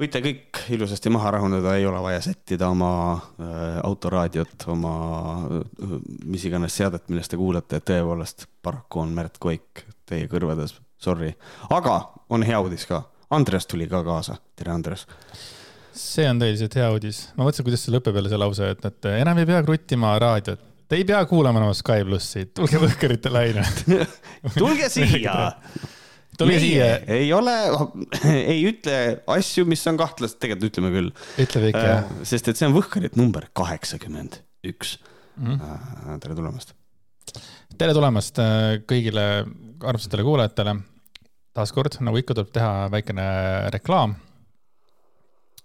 võite kõik ilusasti maha rahuneda, ei ole vaja sättida oma äh, autoraadiot, oma äh, mis iganes seadet, millest te kuulate, tõepoolest paraku on Märt Koik teie kõrvades, sorry. aga on hea uudis ka, Andres tuli ka kaasa, tere Andres see on tõeliselt hea uudis. ma mõtlesin, kuidas see lõpeb jälle see lause, et, et enam ei pea kruttima raadiot. Te ei pea kuulama enam Sky plussi, tulge Võhkerite laine tulge siia tulge siia. ei ole, ei ütle asju, mis on kahtlased, tegelikult ütleme küll. ütleb ikka jah. Äh, sest et see on Võhkarit number kaheksakümmend üks. Mhm. tere tulemast. tere tulemast äh, kõigile armsatele kuulajatele. taaskord, nagu ikka, tuleb teha väikene reklaam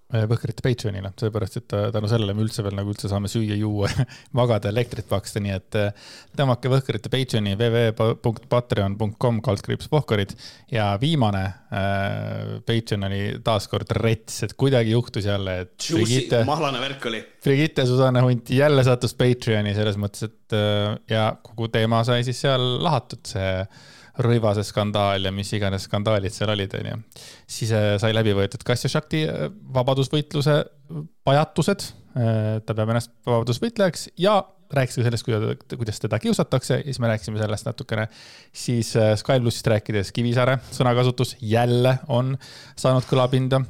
Võhkrite Patreonile, sellepärast et äh, tänu sellele me üldse veel nagu üldse saame süüa, juua magada, elektrit maksta, nii et äh, tõmmake Võhkrite Patreoni www.patreon.com kaldkriips Pohkarid ja viimane äh, Patreon oli taaskord rets, et kuidagi juhtus jälle, et. Brigitte, mahlane värk oli. Brigitte Susanne Hunt jälle sattus Patreoni selles mõttes, et äh, ja kogu teema sai siis seal lahatud, see Rõivase skandaal ja mis iganes skandaalid seal olid, onju. siis äh, sai läbi võetud Kassja Shakti äh, vabadusvõitluse pajatused. Äh, ta peab ennast vabadusvõitlejaks ja rääkis ka sellest, kuidas teda kiusatakse ja siis me rääkisime sellest natukene. siis Sky plussist rääkides Kivisaare sõnakasutus jälle on saanud kõlapinda,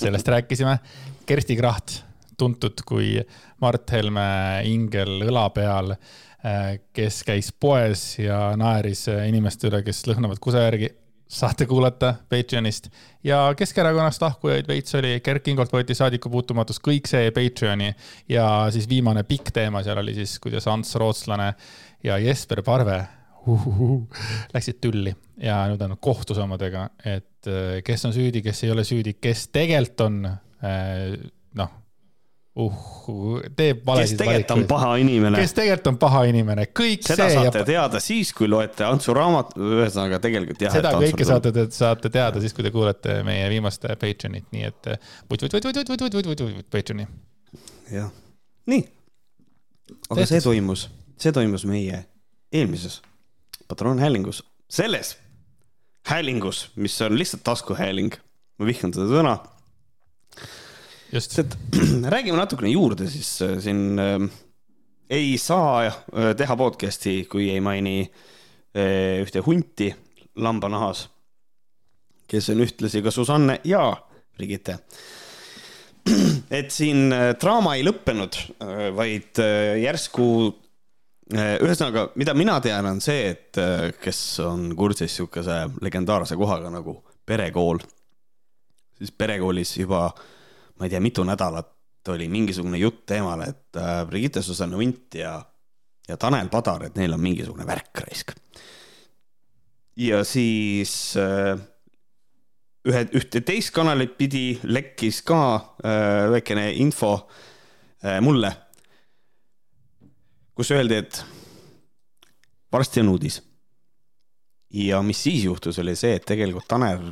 sellest rääkisime. Kersti Kracht, tuntud kui Mart Helme ingel õla peal kes käis poes ja naeris äh, inimeste üle, kes lõhnavad kusa järgi. saate kuulata Patreonist. Ja Keskerakonnast lahkujaid veits oli, Kert Kingolt võeti saadikupuutumatus, kõik see Patreoni. Ja siis viimane pikk teema seal oli siis, kuidas Ants Rootslane ja Jesper Parve uhuhu, läksid tülli. Ja nüüd on kohtus omadega, et äh, kes on süüdi, kes ei ole süüdi, kes tegelikult on noh uh, teeb valesid kes tegelikult on paha inimene. kes tegelikult on paha inimene, kõik seda see. seda saate ja... teada siis, kui loete Antsu raamat, ühesõnaga tegelikult jah. seda kõike saate, saate teada siis, kui te kuulete meie viimast Patreonit, nii et vutt-vutt-vutt-vutt-vutt-vutt-vutt-vutt Patreoni. jah, nii. aga Tehtis. see toimus, see toimus meie eelmises patroonhäälingus, selles häälingus, mis on lihtsalt taskuhääling, ma vihkan seda sõna. Et räägime natukene juurde siis äh, siin äh, ei saa äh, teha podcast'i, kui ei maini äh, ühte hunti lambanahas, kes on ühtlasi ka Susanne ja Brigitte. et siin äh, draama ei lõppenud, vaid järsku ühesõnaga, mida mina tean, on see, et kes on kursis sihukese legendaarse kohaga nagu perekool, siis perekoolis juba äh, ma ei tea, mitu nädalat oli mingisugune jutt teemal, et äh, Brigitte Susanne Unt ja, ja Tanel Padar, et neil on mingisugune värk raisk. ja siis äh, ühe, ühte teist kanalit pidi lekkis ka äh, väikene info mulle, kus öeldi, et varsti on uudis. ja mis siis juhtus, oli see, et tegelikult Taner,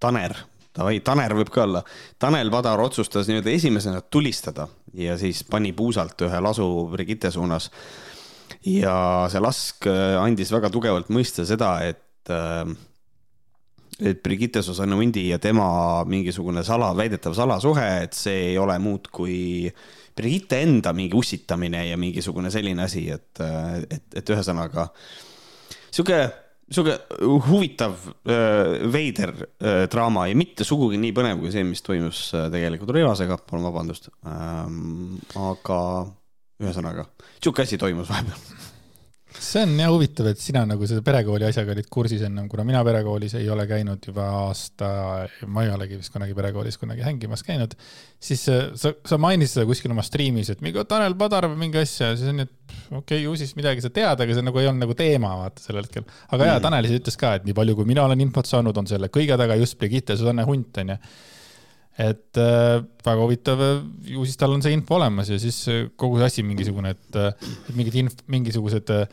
Taner davai, Taner võib ka olla. Tanel Padar otsustas nii-öelda esimesena tulistada ja siis pani puusalt ühe lasu Brigitte suunas. ja see lask äh, andis väga tugevalt mõista seda, et, äh, et Brigitte Susanne Undi ja tema mingisugune sala, väidetav salasuhe, et see ei ole muud kui Brigitte enda mingi ussitamine ja mingisugune selline asi, et, äh, et, et ühesõnaga sihuke sihuke huvitav, veider draama ja mitte sugugi nii põnev kui see, mis toimus tegelikult Rõivasega, palun vabandust. Ähm, aga ühesõnaga, sihuke asi toimus vahepeal see on jah huvitav, et sina nagu selle perekooli asjaga olid kursis ennem, kuna mina perekoolis ei ole käinud juba aasta, ma ei olegi vist kunagi perekoolis kunagi hängimas käinud. siis äh, sa, sa mainisid seda kuskil oma striimis, et mingi Tanel Padar või mingi asja, siis on, et okei okay,, ju siis midagi sa tead, aga see nagu ei olnud nagu teema vaata sel hetkel. aga mm. jaa, Tanel siis ütles ka, et nii palju, kui mina olen infot saanud, on selle kõige taga just Brigitte Susanne Hunt onju et äh, väga huvitav, ju siis tal on see info olemas ja siis äh, kogu see asi mingisugune, et, äh, et mingid inf-, mingisugused äh,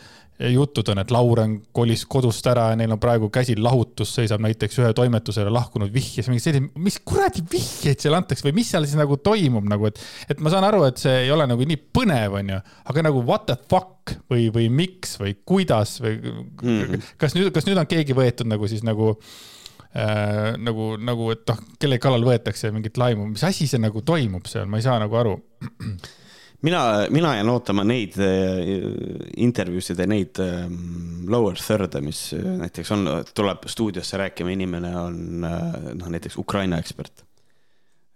jutud on, et Lauren kolis kodust ära ja neil on praegu käsil lahutus, seisab näiteks ühe toimetusele lahkunud vihjes, mingi selline, mis kuradi vihjeid seal antakse või mis seal siis nagu toimub nagu, et, et ma saan aru, et see ei ole nagu nii põnev, onju, aga nagu what the fuck või, või miks või kuidas või mm -hmm. kas nüüd, kas nüüd on keegi võetud nagu siis nagu äh, nagu, nagu, et noh, kelle kallal võetakse mingit laimu, mis asi see nagu toimub seal, ma ei saa nagu aru. mina, mina jään ootama neid äh, intervjuusid ja neid äh, lower third'e, mis äh, näiteks on, tuleb stuudiosse rääkima, inimene on äh, noh, näiteks Ukraina ekspert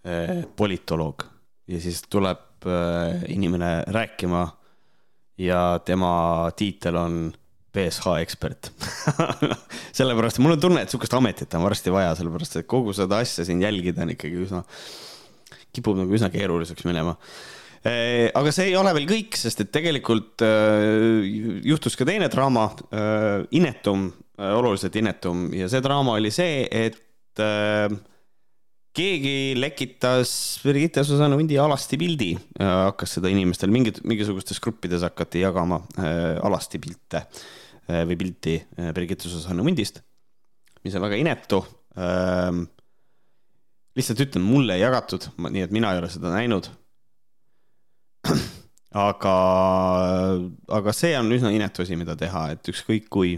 äh,, politoloog ja siis tuleb äh, inimene rääkima ja tema tiitel on BSH ekspert. Sellepärast mul on tunne, et sihukest ametit on varsti vaja, sellepärast et kogu seda asja siin jälgida on ikkagi üsna, kipub nagu üsna keeruliseks minema. Aga see ei ole veel kõik, sest et tegelikult juhtus ka teine draama inetum oluliselt inetum. Ja see draama oli see, et keegi lekitas Birgitte Susanne Hundi alasti pildi, hakkas seda inimestel mingid, mingisugustes gruppides hakati jagama alasti pilte või pilti äh, Birgitte Susanne Hundist, mis on väga inetu äh,. lihtsalt ütlen, mulle ei jagatud, nii et mina ei ole seda näinud. aga, aga see on üsna inetu asi, mida teha, et ükskõik kui,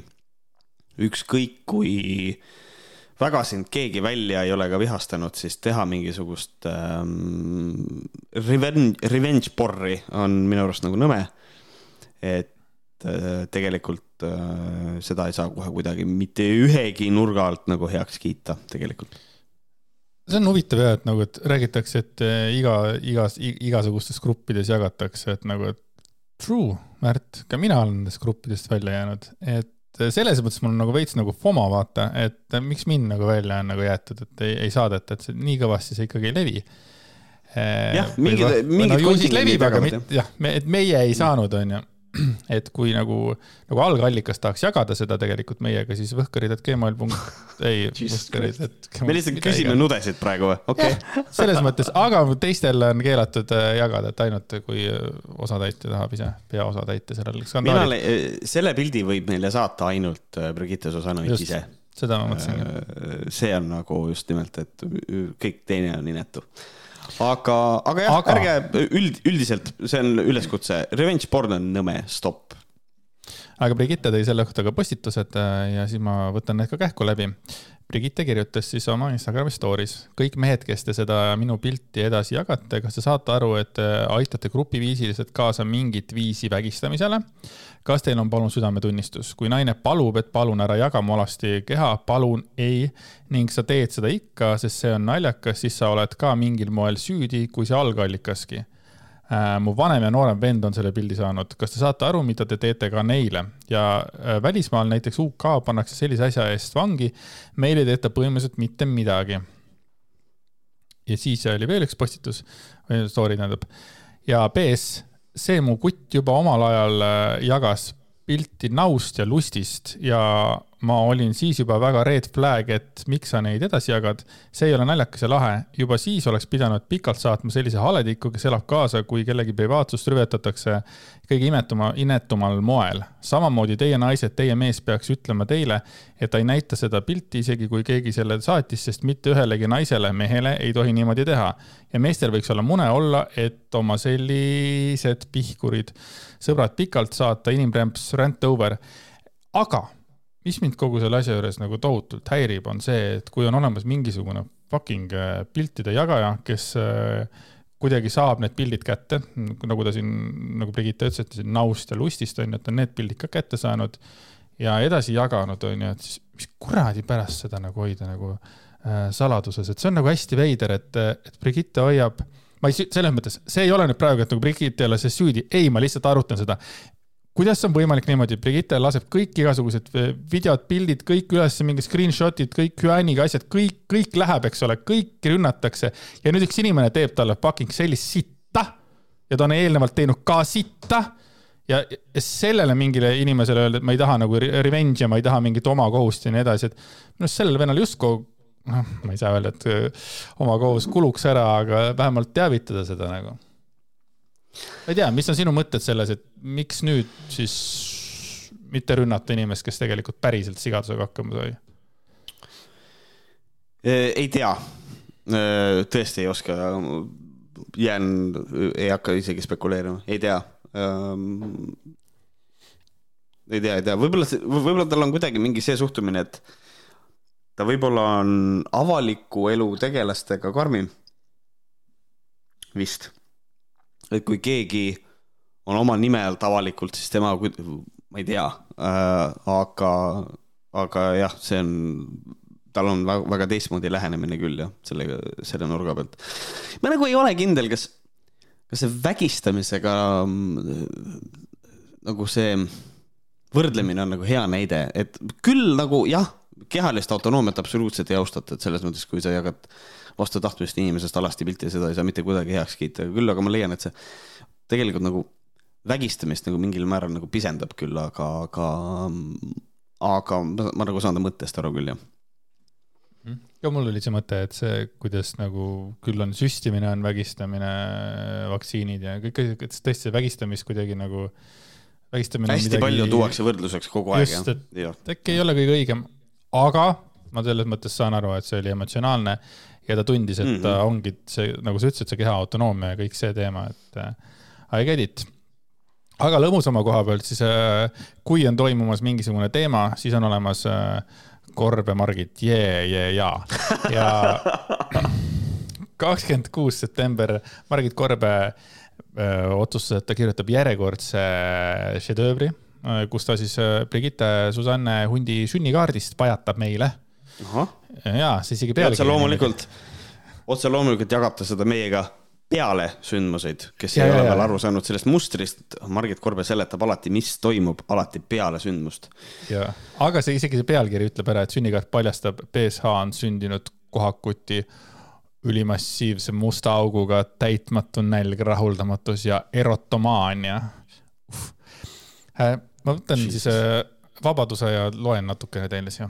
ükskõik kui äh, väga sind keegi välja ei ole ka vihastanud, siis teha mingisugust ähm, revenge, revenge porri on minu arust nagu nõme. et äh, tegelikult äh, seda ei saa kohe kuidagi mitte ühegi nurga alt nagu heaks kiita, tegelikult. See on huvitav jah, et nagu, et räägitakse, et äh, iga, igas, igasugustes gruppides jagatakse, et nagu, et true, Märt, ka mina olen nendest gruppidest välja jäänud, et selles mõttes mul on nagu veits nagu FOMO vaata, et miks mind nagu välja on nagu jäetud, et ei, ei saadeta, et see nii kõvasti see ikkagi ei levi. jah, mingid, mingid no, ju siis levib, aga mitte jah, me, et meie ei saanud, onju et kui nagu, nagu algallikas tahaks jagada seda tegelikult meiega, siis võhkarid.gmail punkt, ei, võhkarid, et. me lihtsalt küsime nudesid praegu või? okei okay.. selles mõttes, aga teistel on keelatud äh, jagada, et ainult kui äh, osatäitja tahab ise peaosatäitja sellel skandaalil. Äh, selle pildi võib meile saata ainult Brigitte Susanovitš ise. seda ma mõtlesingi. see on nagu just nimelt, et kõik teine on inetu aga, aga jah aga..., ärge üld, üldiselt, see on üleskutse, revenge porn on nõme, stopp. aga Brigitte tõi selle kohta ka postitused äh, ja siis ma võtan need ka kähku läbi. Brigitte kirjutas siis oma Instagrami story's, kõik mehed, kes te seda minu pilti edasi jagate, kas te saate aru, et äh, aitate grupiviisiliselt kaasa mingit viisi vägistamisele? kas teil on palun südametunnistus, kui naine palub, et palun ära jaga mu alasti keha, palun ei. Ning sa teed seda ikka, sest see on naljakas, siis sa oled ka mingil moel süüdi, kui see algallikaski mu vanem ja noorem vend on selle pildi saanud, kas te saate aru, mida te teete ka neile? Ja äh, välismaal näiteks UK pannakse sellise asja eest vangi, meil ei tehta põhimõtteliselt mitte midagi. ja siis oli veel üks postitus, story tähendab. Ja BS see mu kutt juba omal ajal äh, jagas pilti naust ja lustist ja ma olin siis juba väga red flag, et miks sa neid edasi jagad. see ei ole naljakas ja lahe. juba siis oleks pidanud pikalt saatma sellise halediku, kes elab kaasa, kui kellegi privaatsust rüvetatakse kõige imetuma, inetumal moel. samamoodi teie naised, teie mees peaks ütlema teile, et ta ei näita seda pilti, isegi kui keegi selle saatis, sest mitte ühelegi naisele, mehele ei tohi niimoodi teha. ja meestel võiks olla mune olla, et oma sellised pihkurid, sõbrad pikalt saata, inimrämps, rant over. aga mis mind kogu selle asja juures nagu tohutult häirib, on see, et kui on olemas mingisugune fucking äh, piltide jagaja, kes äh, kuidagi saab need pildid kätte, nagu ta siin, nagu Brigitte ütles, et siin Naust ja Lustist on ju, et on need pildid ka kätte saanud ja edasi jaganud, on ju, et siis mis kuradi pärast seda nagu hoida nagu äh, saladuses, et see on nagu hästi veider, et, et Brigitte hoiab ma ei, selles mõttes, see ei ole nüüd praegu, et nagu Brigitte ei ole selles süüdi, ei, ma lihtsalt arutan seda kuidas on võimalik niimoodi, Brigitte laseb kõik igasugused eh, videod, pildid, kõik üles, mingid screenshot'id, kõik hüääniga asjad, kõik, kõik läheb, eks ole, kõiki rünnatakse. ja nüüd üks inimene teeb talle fucking sellist sitta ja ta on eelnevalt teinud ka sitta. ja sellele mingile inimesele öelda, et ma ei taha nagu revenge'i ja ma ei taha mingit oma kohust ja nii edasi, et minu arust sellel vennal justkui noh, ma ei saa öelda, et eh, oma kohus kuluks ära, aga vähemalt teavitada seda nagu. Ma ei tea, mis on sinu mõtted selles, et miks nüüd siis mitte rünnata inimest, kes tegelikult päriselt sigadusega hakkama sai? ei tea, tõesti ei oska, jään, ei hakka isegi spekuleerima, ei tea. ei tea, ei tea, võib-olla, võib-olla tal on kuidagi mingi see suhtumine, et ta võib-olla on avaliku elu tegelastega karmim. vist. et kui keegi on oma nime alt avalikult, siis tema, ma ei tea äh,, aga, aga jah, see on, tal on väga, väga teistmoodi lähenemine küll jah, sellega, selle nurga pealt. ma nagu ei ole kindel, kas, kas see vägistamisega nagu see võrdlemine on nagu hea näide, et küll nagu jah, kehalist autonoomiat absoluutselt ei austata, et selles mõttes, kui sa jagad vastu tahtmist inimesest alasti pilti ja seda ei saa mitte kuidagi heaks kiita, küll aga ma leian, et see tegelikult nagu vägistamist nagu mingil määral nagu pisendab küll, aga, aga, aga ma, ma nagu saan ta mõttest aru küll, jah mhm. ka mul oli see mõte, et see, kuidas nagu küll on süstimine, on vägistamine, vaktsiinid ja kõik, et tõesti see vägistamist kuidagi nagu, vägistamine hästi midagi... palju tuuakse võrdluseks kogu aeg. et äkki ei ole kõige õigem, aga ma selles mõttes saan aru, et see oli emotsionaalne ja ta tundis, et mm -hmm. ta ongi see, nagu sa ütlesid, see keha autonoomia ja kõik see teema, et äh, I get it aga lõbusama koha pealt siis, äh, kui on toimumas mingisugune teema, siis on olemas äh, Korb ja Margit, jee, jee, jaa. ja kakskümmend kuus september Margit Korbe äh, otsustas, et ta kirjutab järjekordse šedöövri, kus ta siis Brigitte Susanne Hundi sünnikaardist pajatab meile. ja see isegi pealkiri. otse loomulikult, otse loomulikult jagab ta seda meiega peale sündmuseid, kes ja, ei ja, ole ja. veel aru saanud sellest mustrist, Margit Korbe seletab alati, mis toimub alati peale sündmust. ja, aga see isegi see pealkiri ütleb ära, et sünnikaart paljastab, BSH on sündinud kohakuti ülimassiivse musta auguga, täitmatu nälg, rahuldamatus ja erotomaania. Äh, ma võtan Jesus. siis äh, vabaduse ja loen natukene teile siia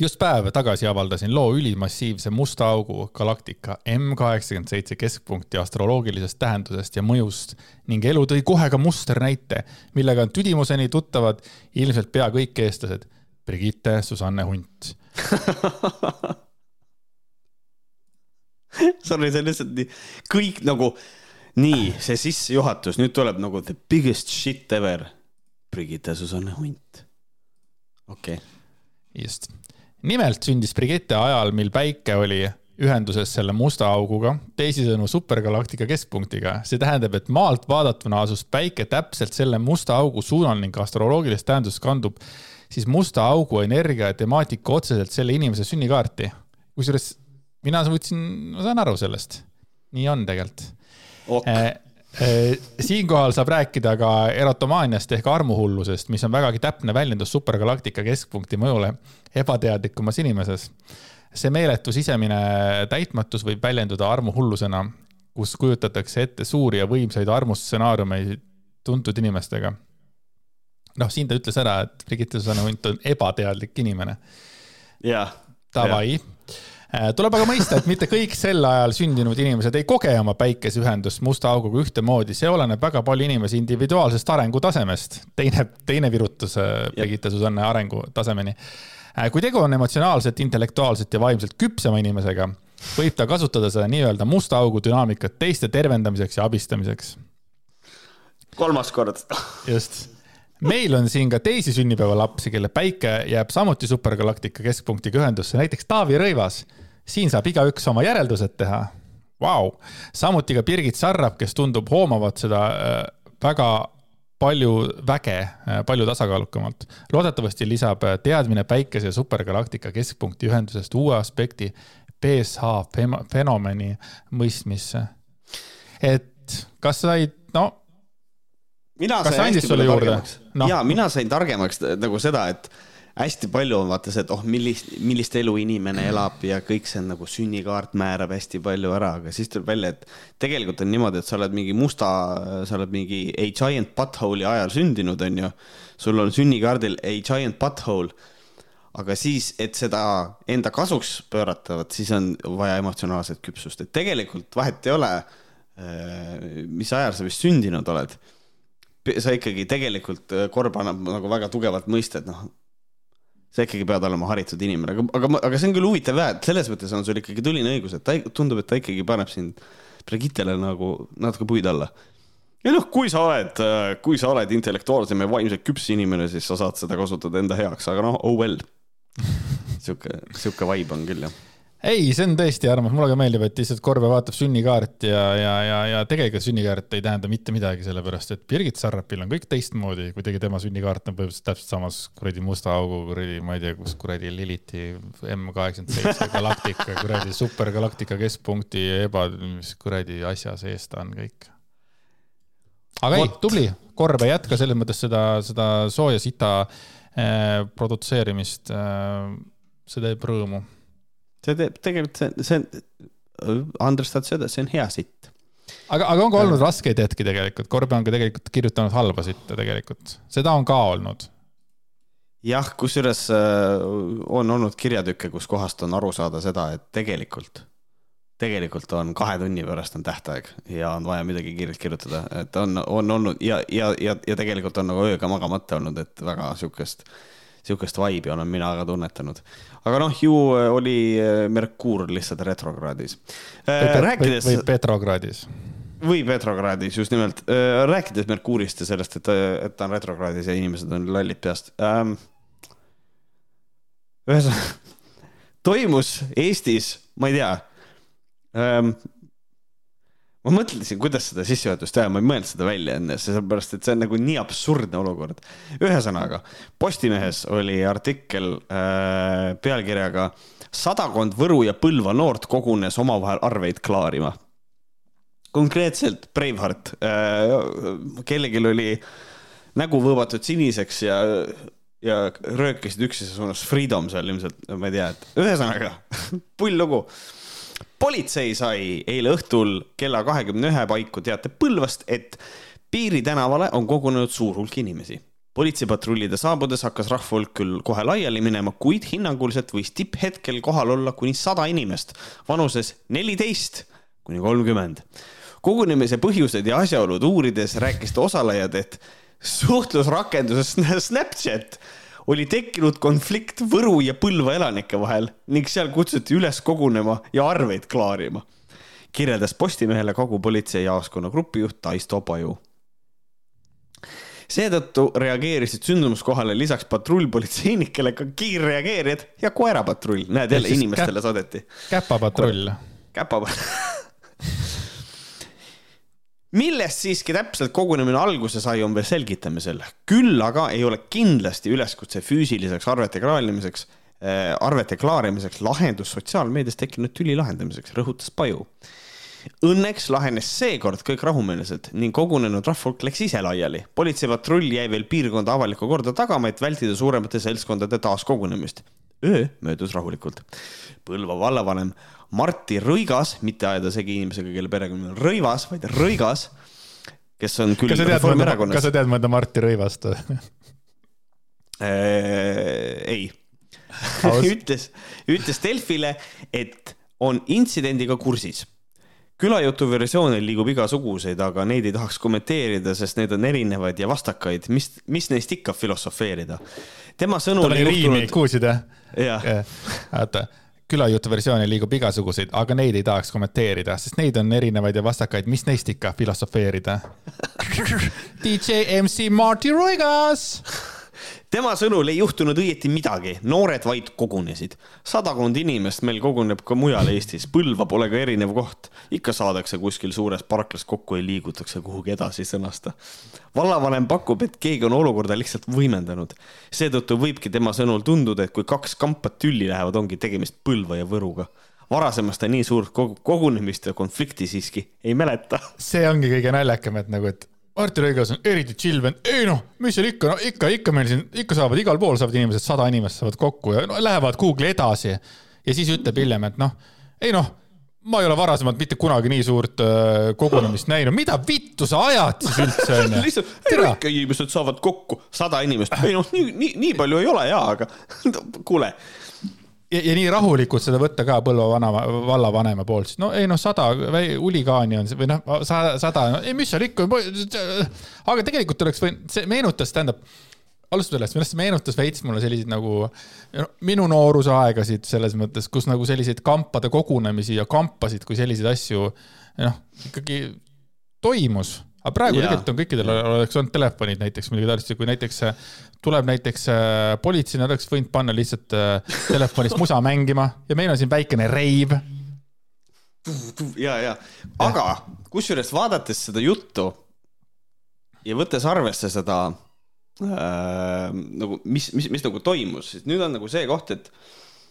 just päev tagasi avaldasin loo ülimassiivse musta augu galaktika M kaheksakümmend seitse keskpunkti astroloogilisest tähendusest ja mõjust ning elu tõi kohe ka musternäite, millega on tüdimuseni tuttavad ilmselt pea kõik eestlased. Brigitte Susanne Hunt Sorry, see on lihtsalt nii, kõik nagu, nii, see sissejuhatus, nüüd tuleb nagu the biggest shit ever. Brigitte Susanne Hunt. okei okay.. just nimelt sündis Brigitte ajal, mil päike oli ühenduses selle musta auguga, teisisõnu supergalaktika keskpunktiga. see tähendab, et maalt vaadatuna asus päike täpselt selle musta augu suunal ning astroloogilises tähenduses kandub siis musta augu energia ja temaatika otseselt selle inimese sünnikaarti. kusjuures mina võtsin, ma saan aru sellest. nii on tegelikult ok.. Eh, siinkohal saab rääkida ka erotomaaniast ehk armuhullusest, mis on vägagi täpne väljendus supergalaktika keskpunkti mõjule ebateadlikumas inimeses. see meeletu sisemine täitmatus võib väljenduda armuhullusena, kus kujutatakse ette suuri ja võimsaid armustsenaariumeid tuntud inimestega. noh, siin ta ütles ära, et Brigitte Susanne Hunt on ebateadlik inimene. jah. Davai Äh, tuleb aga mõista, et mitte kõik sel ajal sündinud inimesed ei koge oma päikeseühendust musta auguga ühtemoodi, see oleneb väga palju inimese individuaalsest arengutasemest. teine, teine virutus Brigitte Susanne arengutasemeni. Äh, kui tegu on emotsionaalselt, intellektuaalselt ja vaimselt küpsema inimesega, võib ta kasutada seda nii-öelda musta augu dünaamikat teiste tervendamiseks ja abistamiseks. kolmas kord. just meil on siin ka teisi sünnipäevalapsi, kelle päike jääb samuti supergalaktika keskpunktiga ühendusse, näiteks Taavi Rõivas. siin saab igaüks oma järeldused teha. Vau, samuti ka Birgit Sarrap, kes tundub hoomavat seda äh, väga palju väge, äh, palju tasakaalukamalt. loodetavasti lisab äh, teadmine päikese ja supergalaktika keskpunkti ühendusest uue aspekti BSH fenomeni mõistmisse. et kas said, no mina kas sain hästi palju juurde no.? ja mina sain targemaks nagu seda, et hästi palju on vaata see, et oh, millist, millist elu inimene elab ja kõik see on nagu sünnikaart määrab hästi palju ära, aga siis tuleb välja, et tegelikult on niimoodi, et sa oled mingi musta, sa oled mingi a giant butthole'i ajal sündinud, onju. sul on sünnikaardil a giant butthole. aga siis, et seda enda kasuks pöörata, vot siis on vaja emotsionaalset küpsust, et tegelikult vahet ei ole, äh, mis ajal sa vist sündinud oled sa ikkagi tegelikult, äh, korb annab nagu väga tugevat mõista, et noh, sa ikkagi pead olema haritud inimene, aga, aga, aga see on küll huvitav jah, et selles mõttes on sul ikkagi tuline õigus, et ta tundub, et ta ikkagi paneb sind Brigittele nagu natuke puid alla. ja noh, kui sa oled, äh, kui sa oled intellektuaalsem ja vaimselt küps inimene, siis sa saad seda kasutada enda heaks, aga noh, oh well. sihuke, sihuke vibe on küll jah ei, see on tõesti armas, mulle ka meeldib, et lihtsalt Korbe vaatab sünnikaarti ja, ja, ja, ja tegelikult sünnikaart ei tähenda mitte midagi, sellepärast et Birgit Sarrapil on kõik teistmoodi, kuidagi tema sünnikaart on põhimõtteliselt täpselt samas kuradi musta augu, kuradi, ma ei tea, kus kuradi Liliti M kaheksakümmend seitse galaktika, kuradi supergalaktika keskpunkti eba, mis kuradi asja sees ta on kõik. aga What? ei, tubli, Korbe jätka selles mõttes seda, seda sooja sita eh, produtseerimist eh,. see teeb rõõmu see teeb, tegelikult see, see, tahtis öelda, et see on hea sitt. aga, aga on ka olnud raskeid hetki tegelikult, Korbe on ka tegelikult kirjutanud halba sitta tegelikult, seda on ka olnud. jah, kusjuures äh, on olnud kirjatükke, kus kohast on aru saada seda, et tegelikult, tegelikult on kahe tunni pärast on tähtaeg ja on vaja midagi kiirelt kirjutada, et on, on olnud ja, ja, ja, ja tegelikult on nagu ööga magamata olnud, et väga sihukest sihukest vibe'i olen mina ka tunnetanud. Aga noh, ju äh, oli äh, Merkuur lihtsalt retrokraadis. Äh, rääkides. või Petrogradis või Petrogradis, just nimelt. rääkides Merkuurist ja sellest, et, et ta on retrokraadis ja inimesed on lollid peast ähm,. ühesõnaga, toimus Eestis, ma ei tea ähm,, ma mõtlesin, kuidas seda sissejuhatust teha, ma ei mõelnud seda välja enne, sellepärast et see on nagu nii absurdne olukord. ühesõnaga, Postimehes oli artikkel äh, pealkirjaga sadakond Võru ja Põlva noort kogunes omavahel arveid klaarima. konkreetselt Braveheart äh,, kellelgi oli nägu võõbatud siniseks ja ja röökisid üksteise suunas Freedom seal ilmselt, ma ei tea, et ühesõnaga pull lugu politsei sai eile õhtul kella kahekümne ühe paiku teate Põlvast, et Piiri tänavale on kogunenud suur hulk inimesi. politseipatrullide saabudes hakkas rahva hulk küll kohe laiali minema, kuid hinnanguliselt võis tipphetkel kohal olla kuni sada inimest vanuses neliteist kuni kolmkümmend. kogunemise põhjused ja asjaolud uurides rääkisid osalejad, et suhtlusrakenduses Snapchat oli tekkinud konflikt Võru ja Põlva elanike vahel ning seal kutsuti üles kogunema ja arveid klaarima, kirjeldas Postimehele kagupolitseijaoskonna grupijuht Taisto Paju seetõttu reageerisid sündmuskohale lisaks patrullpolitseinikele ka kiirreageerijad ja koerapatrull. näed, jälle inimestele saadeti. käpapatrull. käpapatrull millest siiski täpselt kogunemine alguse sai, on veel selgitamisel. küll aga ei ole kindlasti üleskutse füüsiliseks arvete klaarimiseks äh,, arvete klaarimiseks lahendus sotsiaalmeedias tekkinud tüli lahendamiseks, rõhutas Paju. Õnneks lahenes seekord kõik rahumeelselt ning kogunenud rahvahulk läks ise laiali. politseipatrull jäi veel piirkonda avalikku korda tagama, et vältida suuremate seltskondade taaskogunemist. öö möödus rahulikult. Põlva vallavanem Martti Rõigas, mitte ajada segi inimesega, kelle perekonnanimi on Rõivas, vaid Rõigas, kes on küll Reformierakonnas. kas sa tead mõnda Martti Rõivast äh, ei ütles, ütles Delfile, et on intsidendiga kursis külajutu versioone liigub igasuguseid, aga neid ei tahaks kommenteerida, sest need on erinevaid ja vastakaid, mis, mis neist ikka filosofeerida. tema sõnul. tal oli riimi, kuulsid jah? jah. vaata külajutu versioone liigub igasuguseid, aga neid ei tahaks kommenteerida, sest neid on erinevaid ja vastakaid, mis neist ikka filosofeerida? DJ MC Marty Roigas tema sõnul ei juhtunud õieti midagi, noored vaid kogunesid. sadakond inimest meil koguneb ka mujal Eestis, Põlva pole ka erinev koht. ikka saadakse kuskil suures parklas kokku ja liigutakse kuhugi edasi, sõnas ta. vallavanem pakub, et keegi on olukorda lihtsalt võimendanud. seetõttu võibki tema sõnul tunduda, et kui kaks kampa tülli lähevad, ongi tegemist Põlva ja Võruga varasemast ta nii suurt kogunemist ja konflikti siiski ei mäleta. see ongi kõige naljakam, et nagu, et Martti Rõigas on eriti chill vend, ei noh, mis seal ikka, no ikka, ikka meil siin, ikka saavad igal pool saavad inimesed, sada inimest saavad kokku ja no, lähevad kuhugi edasi. ja siis ütleb hiljem, et noh, ei noh, ma ei ole varasemalt mitte kunagi nii suurt äh, kogunemist näinud, mida vittu sa ajad siis üldse onju? lihtsalt, ei no ikka inimesed saavad kokku, sada inimest, ei noh, nii, nii, nii palju ei ole jaa, aga kuule ja, ja nii rahulikult seda võtta ka Põlva vana, vallavanema poolt, no ei noh, sada huligaani on või noh, sada, no, ei mis seal ikka. aga tegelikult oleks võinud, see meenutas, tähendab, alustame sellest, millest see meenutas veits mulle selliseid nagu minu noorusaegasid selles mõttes, kus nagu selliseid kampade kogunemisi ja kampasid kui selliseid asju noh, ikkagi toimus aga praegu Jaa. tegelikult on kõikidel oleks olnud telefonid näiteks midagi taolist ja kui näiteks äh, tuleb näiteks äh, politsei, nad oleks võinud panna lihtsalt äh, telefonist musa mängima ja meil on siin väikene reiv. ja, ja, aga kusjuures vaadates seda juttu ja võttes arvesse seda äh, nagu, mis, mis, mis nagu toimus, siis nüüd on nagu see koht, et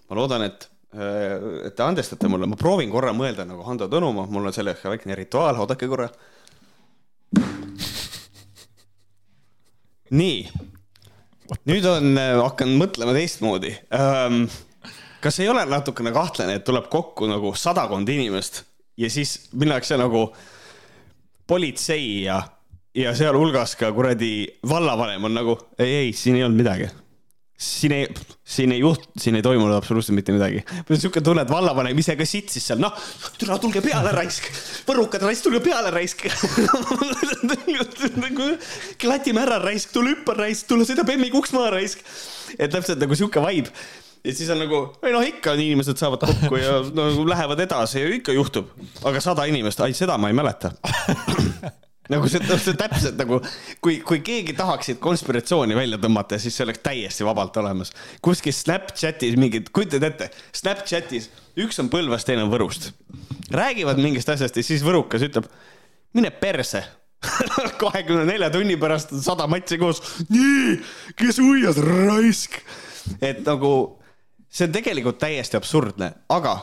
ma loodan, et äh, et te andestate mulle, ma proovin korra mõelda nagu Hando Tõnumaa, mul on selleks väikene rituaal, oodake korra. Nii, nüüd on, hakkan mõtlema teistmoodi ähm, kas ei ole natukene kahtlane, et tuleb kokku nagu sadakond inimest ja siis minnakse nagu politsei ja, ja sealhulgas ka kuradi vallavanem on nagu ei, ei, siin ei olnud midagi. Siin ei, siin ei juht-, siin ei toimunud absoluutselt mitte midagi. mul on siuke tunne, et vallavanem ise ka sitsis seal, noh, tule tulge peale raisk, võrukad raisk, tulge peale raisk. Klatime ära raisk, tule hüppa raisk, tule sõida Bemmiga uks maha raisk. et täpselt nagu sihuke vibe. Ja siis on nagu, ei noh, ikka inimesed saavad kokku ja no, lähevad edasi. Ja ikka juhtub. aga sada inimest, ai seda ma ei mäleta nagu see, see täpselt nagu, kui, kui keegi tahaks siit konspiratsiooni välja tõmmata, siis see oleks täiesti vabalt olemas. kuskil Snapchatis mingid, kujutad ette, Snapchatis üks on Põlvast, teine on Võrust. räägivad mingist asjast ja siis võrukas ütleb, mine perse kahekümne nelja tunni pärast on sada matši koos. nii, kes uias, raisk. et nagu see on tegelikult täiesti absurdne, aga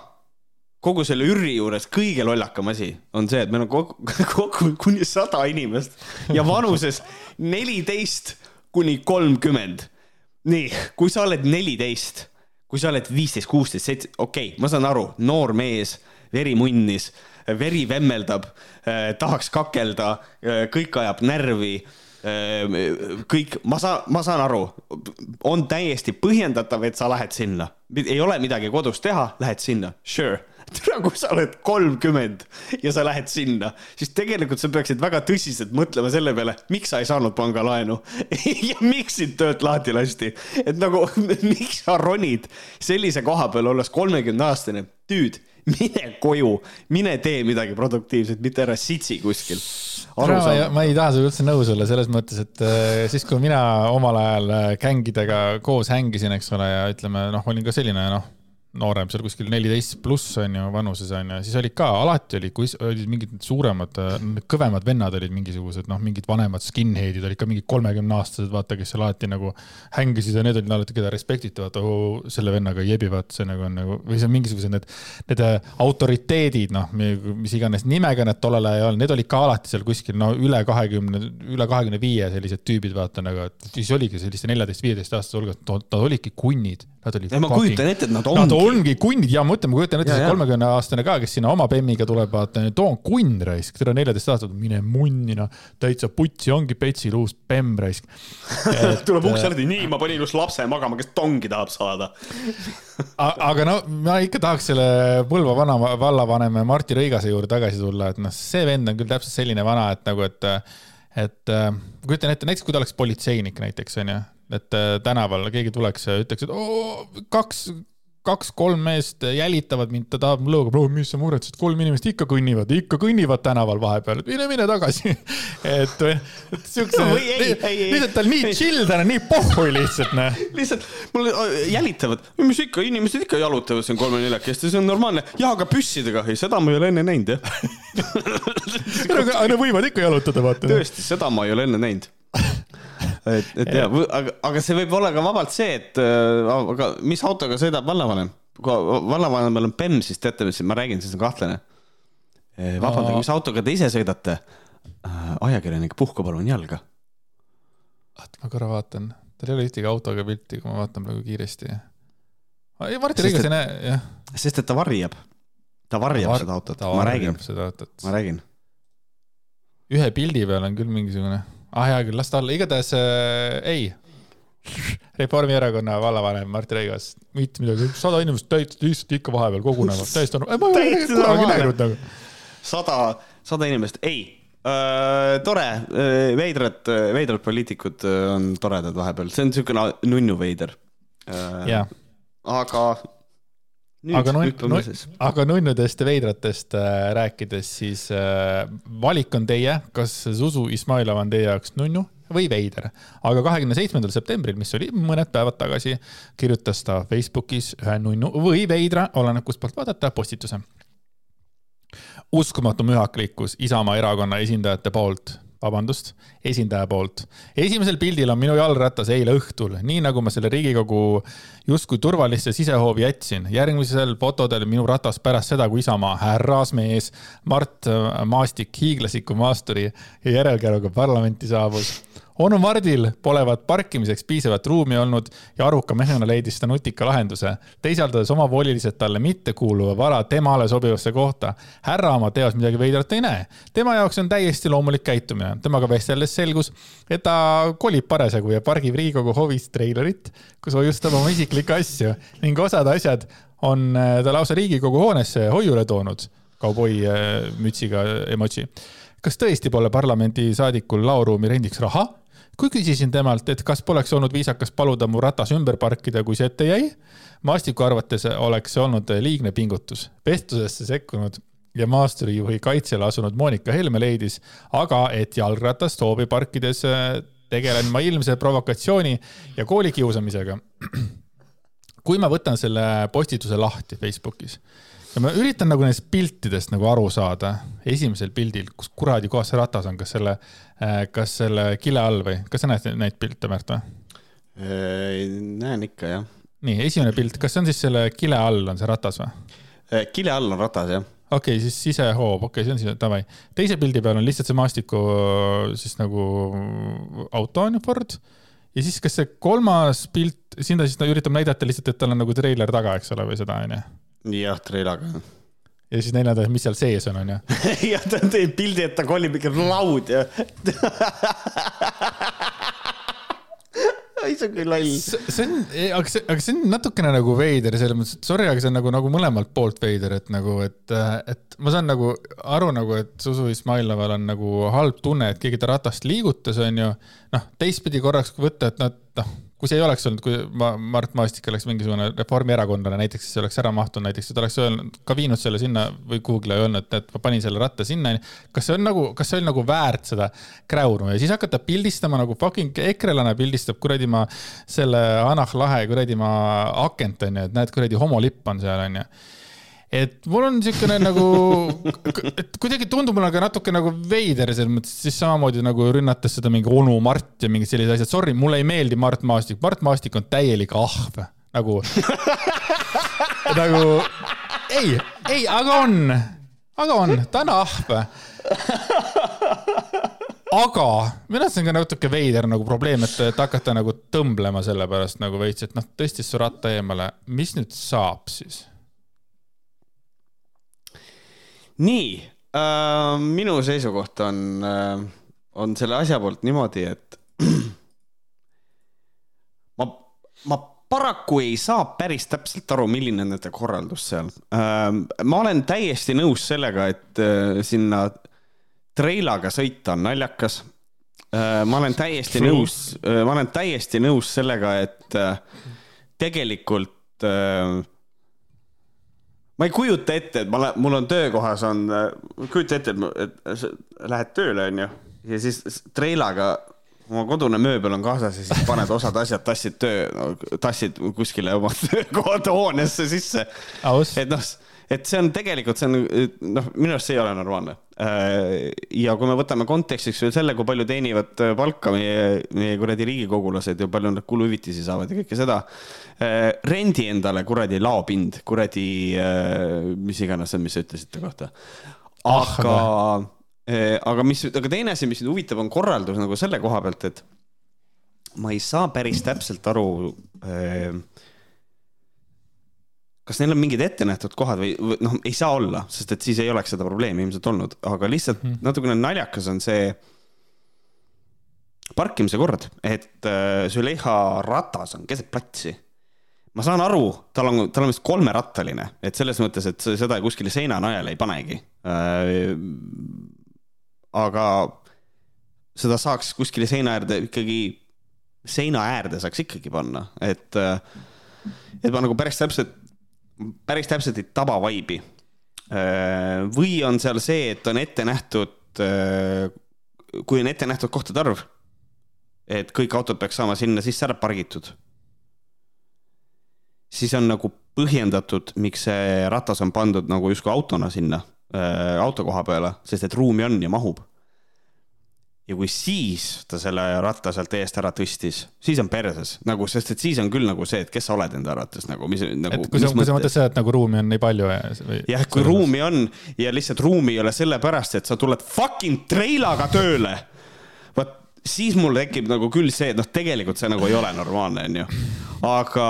kogu selle ürri juures kõige lollakam asi on see, et meil on kokku, kokku kuni sada inimest ja vanuses neliteist kuni kolmkümmend. nii, kui sa oled neliteist, kui sa oled viisteist, kuusteist, seitse, okei okay,, ma saan aru, noor mees, veri munnis, veri vemmeldab eh,, tahaks kakelda eh,, kõik ajab närvi kõik, ma saan, ma saan aru, on täiesti põhjendatav, et sa lähed sinna, ei ole midagi kodus teha, lähed sinna, sure tere, kui sa oled kolmkümmend ja sa lähed sinna, siis tegelikult sa peaksid väga tõsiselt mõtlema selle peale, miks sa ei saanud pangalaenu ja miks sind töölt lahti lasti. et nagu, miks sa ronid sellise koha peal, olles kolmekümne aastane, tüüd mine koju, mine tee midagi produktiivset, mitte ära sitsi kuskil. ma ei taha sinuga üldse nõus olla selles mõttes, et äh, siis, kui mina omal ajal äh, gängidega koos hängisin, eks ole, ja ütleme, noh, olin ka selline, noh noorem, seal kuskil neliteist pluss on ju vanuses on ju, siis olid ka, alati oli, kui olid mingid suuremad, kõvemad vennad olid mingisugused, noh, mingid vanemad skinhead'id olid ka mingid kolmekümneaastased, vaata, kes seal alati nagu hängisid ja need olid alati, keda respektiti, vaata selle vennaga ei jebi, vaata, see nagu on nagu, või see on mingisugused need, need äh, autoriteedid, noh, mis iganes nimega need tollel ajal ei olnud, need olid ka alati seal kuskil, no üle kahekümne, üle kahekümne viie sellised tüübid, vaata nagu, et siis oligi selliste neljateist-viieteist aastaste hulgas, nad olidki kunnid, nad olid. ma kujutan ette, et nad ongi ongi kunnid ja ma mõtlen, ma kujutan ette, see kolmekümne aastane ka, kes sinna oma bemmiga tuleb, vaata, too on kunn raisk, teda neljateist aastat, mine munni noh, täitsa putsi, ongi Petsil uus bemm raisk. Tuleb ukse lahti, nii, ma panin just lapse magama, kes tongi tahab saada. Aga no ma ikka tahaks selle Põlva vana vallavanema Martti Rõigase juurde tagasi tulla, et noh, see vend on küll täpselt selline vana, et nagu, et et ma kujutan ette, näiteks kui ta oleks politseinik näiteks onju, et tänaval keegi tuleks ja ütleks, et oo, kaks kaks-kolm meest jälitavad mind, ta tahab lõuga, bro, mis sa muretsed, kolm inimest ikka kõnnivad, ikka kõnnivad tänaval vahepeal, et mine, mine tagasi. et, et siukse no,, lihtsalt tal nii chill täna, nii pohhui lihtsalt, noh. lihtsalt mul jälitavad, mis ikka, inimesed ikka jalutavad siin kolme-neljakesti, see on normaalne. jaa, aga püssidega, ei, seda ma ei ole enne näinud, jah. aga nad võivad ikka jalutada, vaata. tõesti, seda ma ei ole enne näinud et, et ja, aga, aga see võib olla ka vabalt see, et aga mis autoga sõidab vallavanem? kui vallavanemal on BEM, siis teate, mis ma räägin, siis on kahtlane. vabandage, mis autoga te ise sõidate? ajakirjanik, puhka palun jalga. oota, ma korra vaatan, tal ei ole ühtegi autoga pilti, kui ma vaatan praegu kiiresti. Martin Riigas ei näe, jah. sest et ta varjab, ta varjab ta var, seda autot, ma räägin, ma räägin. ühe pildi peal on küll mingisugune ah hea küll, las ta olla, igatahes äh, ei. Reformierakonna vallavanem Martti Rõigas, mitte midagi, sada inimest täitsa lihtsalt ikka vahepeal kogunevad, täiesti on, ma ei ole kunagi näinud nagu. sada, sada inimest, ei äh,. tore, veidrad, veidrad poliitikud on toredad vahepeal, see on niisugune nunnu veider äh,. Yeah. aga aga nunn, aga nunnudest ja veidratest äh, rääkides, siis äh, valik on teie, kas Zuzu Izmailov on teie jaoks nunnu või veider. aga kahekümne seitsmendal septembril, mis oli mõned päevad tagasi, kirjutas ta Facebookis ühe nunnu või veidra, oleneb kust poolt vaadata, postituse. uskumatu mühaklikkus Isamaa erakonna esindajate poolt vabandust, esindaja poolt. esimesel pildil on minu jalgratas eile õhtul, nii nagu ma selle Riigikogu justkui turvalisse sisehoovi jätsin. järgmisel fotodel minu ratas pärast seda, kui Isamaa härrasmees Mart Maastik hiiglasliku maasturi ja järelkäruga parlamenti saabus onu Mardil polevat parkimiseks piisavat ruumi olnud ja aruka mehena leidis ta nutika lahenduse, teisaldades omavoliliselt talle mittekuuluva vara temale sobivasse kohta. härra oma teos midagi veidrat ei näe. tema jaoks on täiesti loomulik käitumine. temaga vesteldes selgus, et ta kolib parasjagu ja pargib Riigikogu hovis treilerit, kus hoiustab oma isiklikke asju ning osad asjad on äh, ta lausa Riigikogu hoonesse hoiule toonud kauboi äh, mütsiga emotsi. kas tõesti pole parlamendisaadikul laoruumi rendiks raha? Kui küsisin temalt, et kas poleks olnud viisakas paluda mu ratas ümber parkida, kui see ette jäi, Maastiku arvates oleks see olnud liigne pingutus. vestlusesse sekkunud ja maasturijuhi kaitsele asunud Monika Helme leidis aga, et jalgratast hoovi parkides äh, tegelen ma ilmse provokatsiooni ja koolikiusamisega. kui ma võtan selle postituse lahti Facebookis ja ma üritan nagu nendest piltidest nagu aru saada, esimesel pildil, kus kuradi kohas see ratas on, kas selle, äh, kas selle kile all või, kas sa näed neid pilte, Märt või? Äh, näen ikka, jah. nii, esimene pilt, kas see on siis selle kile all on see ratas või? Äh, kile all on ratas, jah. okei okay,, siis sisehoob, okei okay,, see on siis, davai. teise pildi peal on lihtsalt see maastiku siis nagu auto on ju Ford ja siis, kas see kolmas pilt, siin ta siis ta üritab näidata lihtsalt, et tal on nagu treiler taga, eks ole, või seda onju jah, treilaga. ja siis neljandaks, mis seal sees on, onju. jah, ta teeb pildi, et ta kolib ikka laud ja ei, see on küll loll. see on, aga see, aga see on natukene nagu veider selles mõttes, et sorry, aga see on nagu, nagu mõlemalt poolt veider, et nagu, et, et ma saan nagu aru nagu, et Zuzu Izmailoval on nagu halb tunne, et keegi ta ratast liigutas, onju. noh, teistpidi korraks võtta, et noh, noh kui see ei oleks olnud, kui ma, Mart Maastik oleks mingisugune reformierakondlane näiteks, siis oleks ära mahtunud näiteks, et oleks öelnud, ka viinud selle sinna või kuhugile öelnud, et ma panin selle ratta sinna. kas see on nagu, kas see oli nagu väärt seda kräunu ja siis hakata pildistama nagu fucking ekrelane pildistab kuradi ma selle Anah Lahe kuradi ma akent onju, et näed, kuradi homolipp on seal onju et mul on niisugune nagu, et kuidagi tundub mulle ka natuke nagu veider selles mõttes, siis samamoodi nagu rünnates seda mingi onu Mart ja mingid sellised asjad. Sorry, mulle ei meeldi Mart Maastik, Mart Maastik on täielik ahv, nagu nagu ei, ei, aga on, aga on, ta on ahv. Aga minu arust see on ka natuke veider nagu probleem, et, et hakata nagu tõmblema selle pärast nagu veits, et noh, tõstis su ratta eemale, mis nüüd saab siis? Nii äh,, minu seisukoht on äh,, on selle asja poolt niimoodi, et ma, ma paraku ei saa päris täpselt aru, milline on nende korraldus seal äh,. ma olen täiesti nõus sellega, et äh, sinna treilaga sõita on naljakas äh,. ma olen täiesti True. nõus äh,, ma olen täiesti nõus sellega, et äh, tegelikult äh, ma ei kujuta ette, et ma olen, mul on töökohas on, kujuta ette, et, et lähed tööle, onju, ja siis treilaga oma kodune mööbel on kaasas ja siis paned osad asjad, tassid töö no,, tassid kuskile oma töökohta hoonesse sisse. et noh, et see on tegelikult, see on noh, minu arust see ei ole normaalne. ja kui me võtame kontekstiks veel selle, kui palju teenivad palka meie, meie kuradi riigikogulased ja palju nad kuluhüvitisi saavad ja kõike seda Äh, rendi endale kuradi laopind, kuradi, äh, mis iganes on, mis sa ütlesid ta kohta. aga ah,, aga mis, aga teine asi, mis mind huvitab, on korraldus nagu selle koha pealt, et ma ei saa päris täpselt aru kas neil on mingid ettenähtud kohad või, või noh, ei saa olla, sest et siis ei oleks seda probleemi ilmselt olnud, aga lihtsalt hmm. natukene naljakas on see parkimise kord, et äh, Züleyxa ratas on keset platsi ma saan aru, tal on, tal on vist kolmerattaline, et selles mõttes, et seda kuskile seina najale ei panegi. Äh, aga seda saaks kuskile seina äärde ikkagi, seina äärde saaks ikkagi panna, et, et ma nagu päris täpselt, päris täpselt ei taba vaibi. või on seal see, et on ette nähtud, kui on ette nähtud kohtade arv, et kõik autod peaks saama sinna sisse ära pargitud, siis on nagu põhjendatud, miks see ratas on pandud nagu justkui autona sinna auto koha peale, sest et ruumi on ja mahub ja kui siis ta selle ratta sealt eest ära tõstis, siis on perses nagu, sest et siis on küll nagu see, et kes sa oled enda arvates nagu, mis nagu. et kui sa, kui sa mõtled seda, et nagu ruumi on nii palju ja. jah, kui ruumi on ja lihtsalt ruumi ei ole sellepärast, et sa tuled fucking treilaga tööle. vot siis mul tekib nagu küll see, et noh, tegelikult see nagu ei ole normaalne, onju. aga,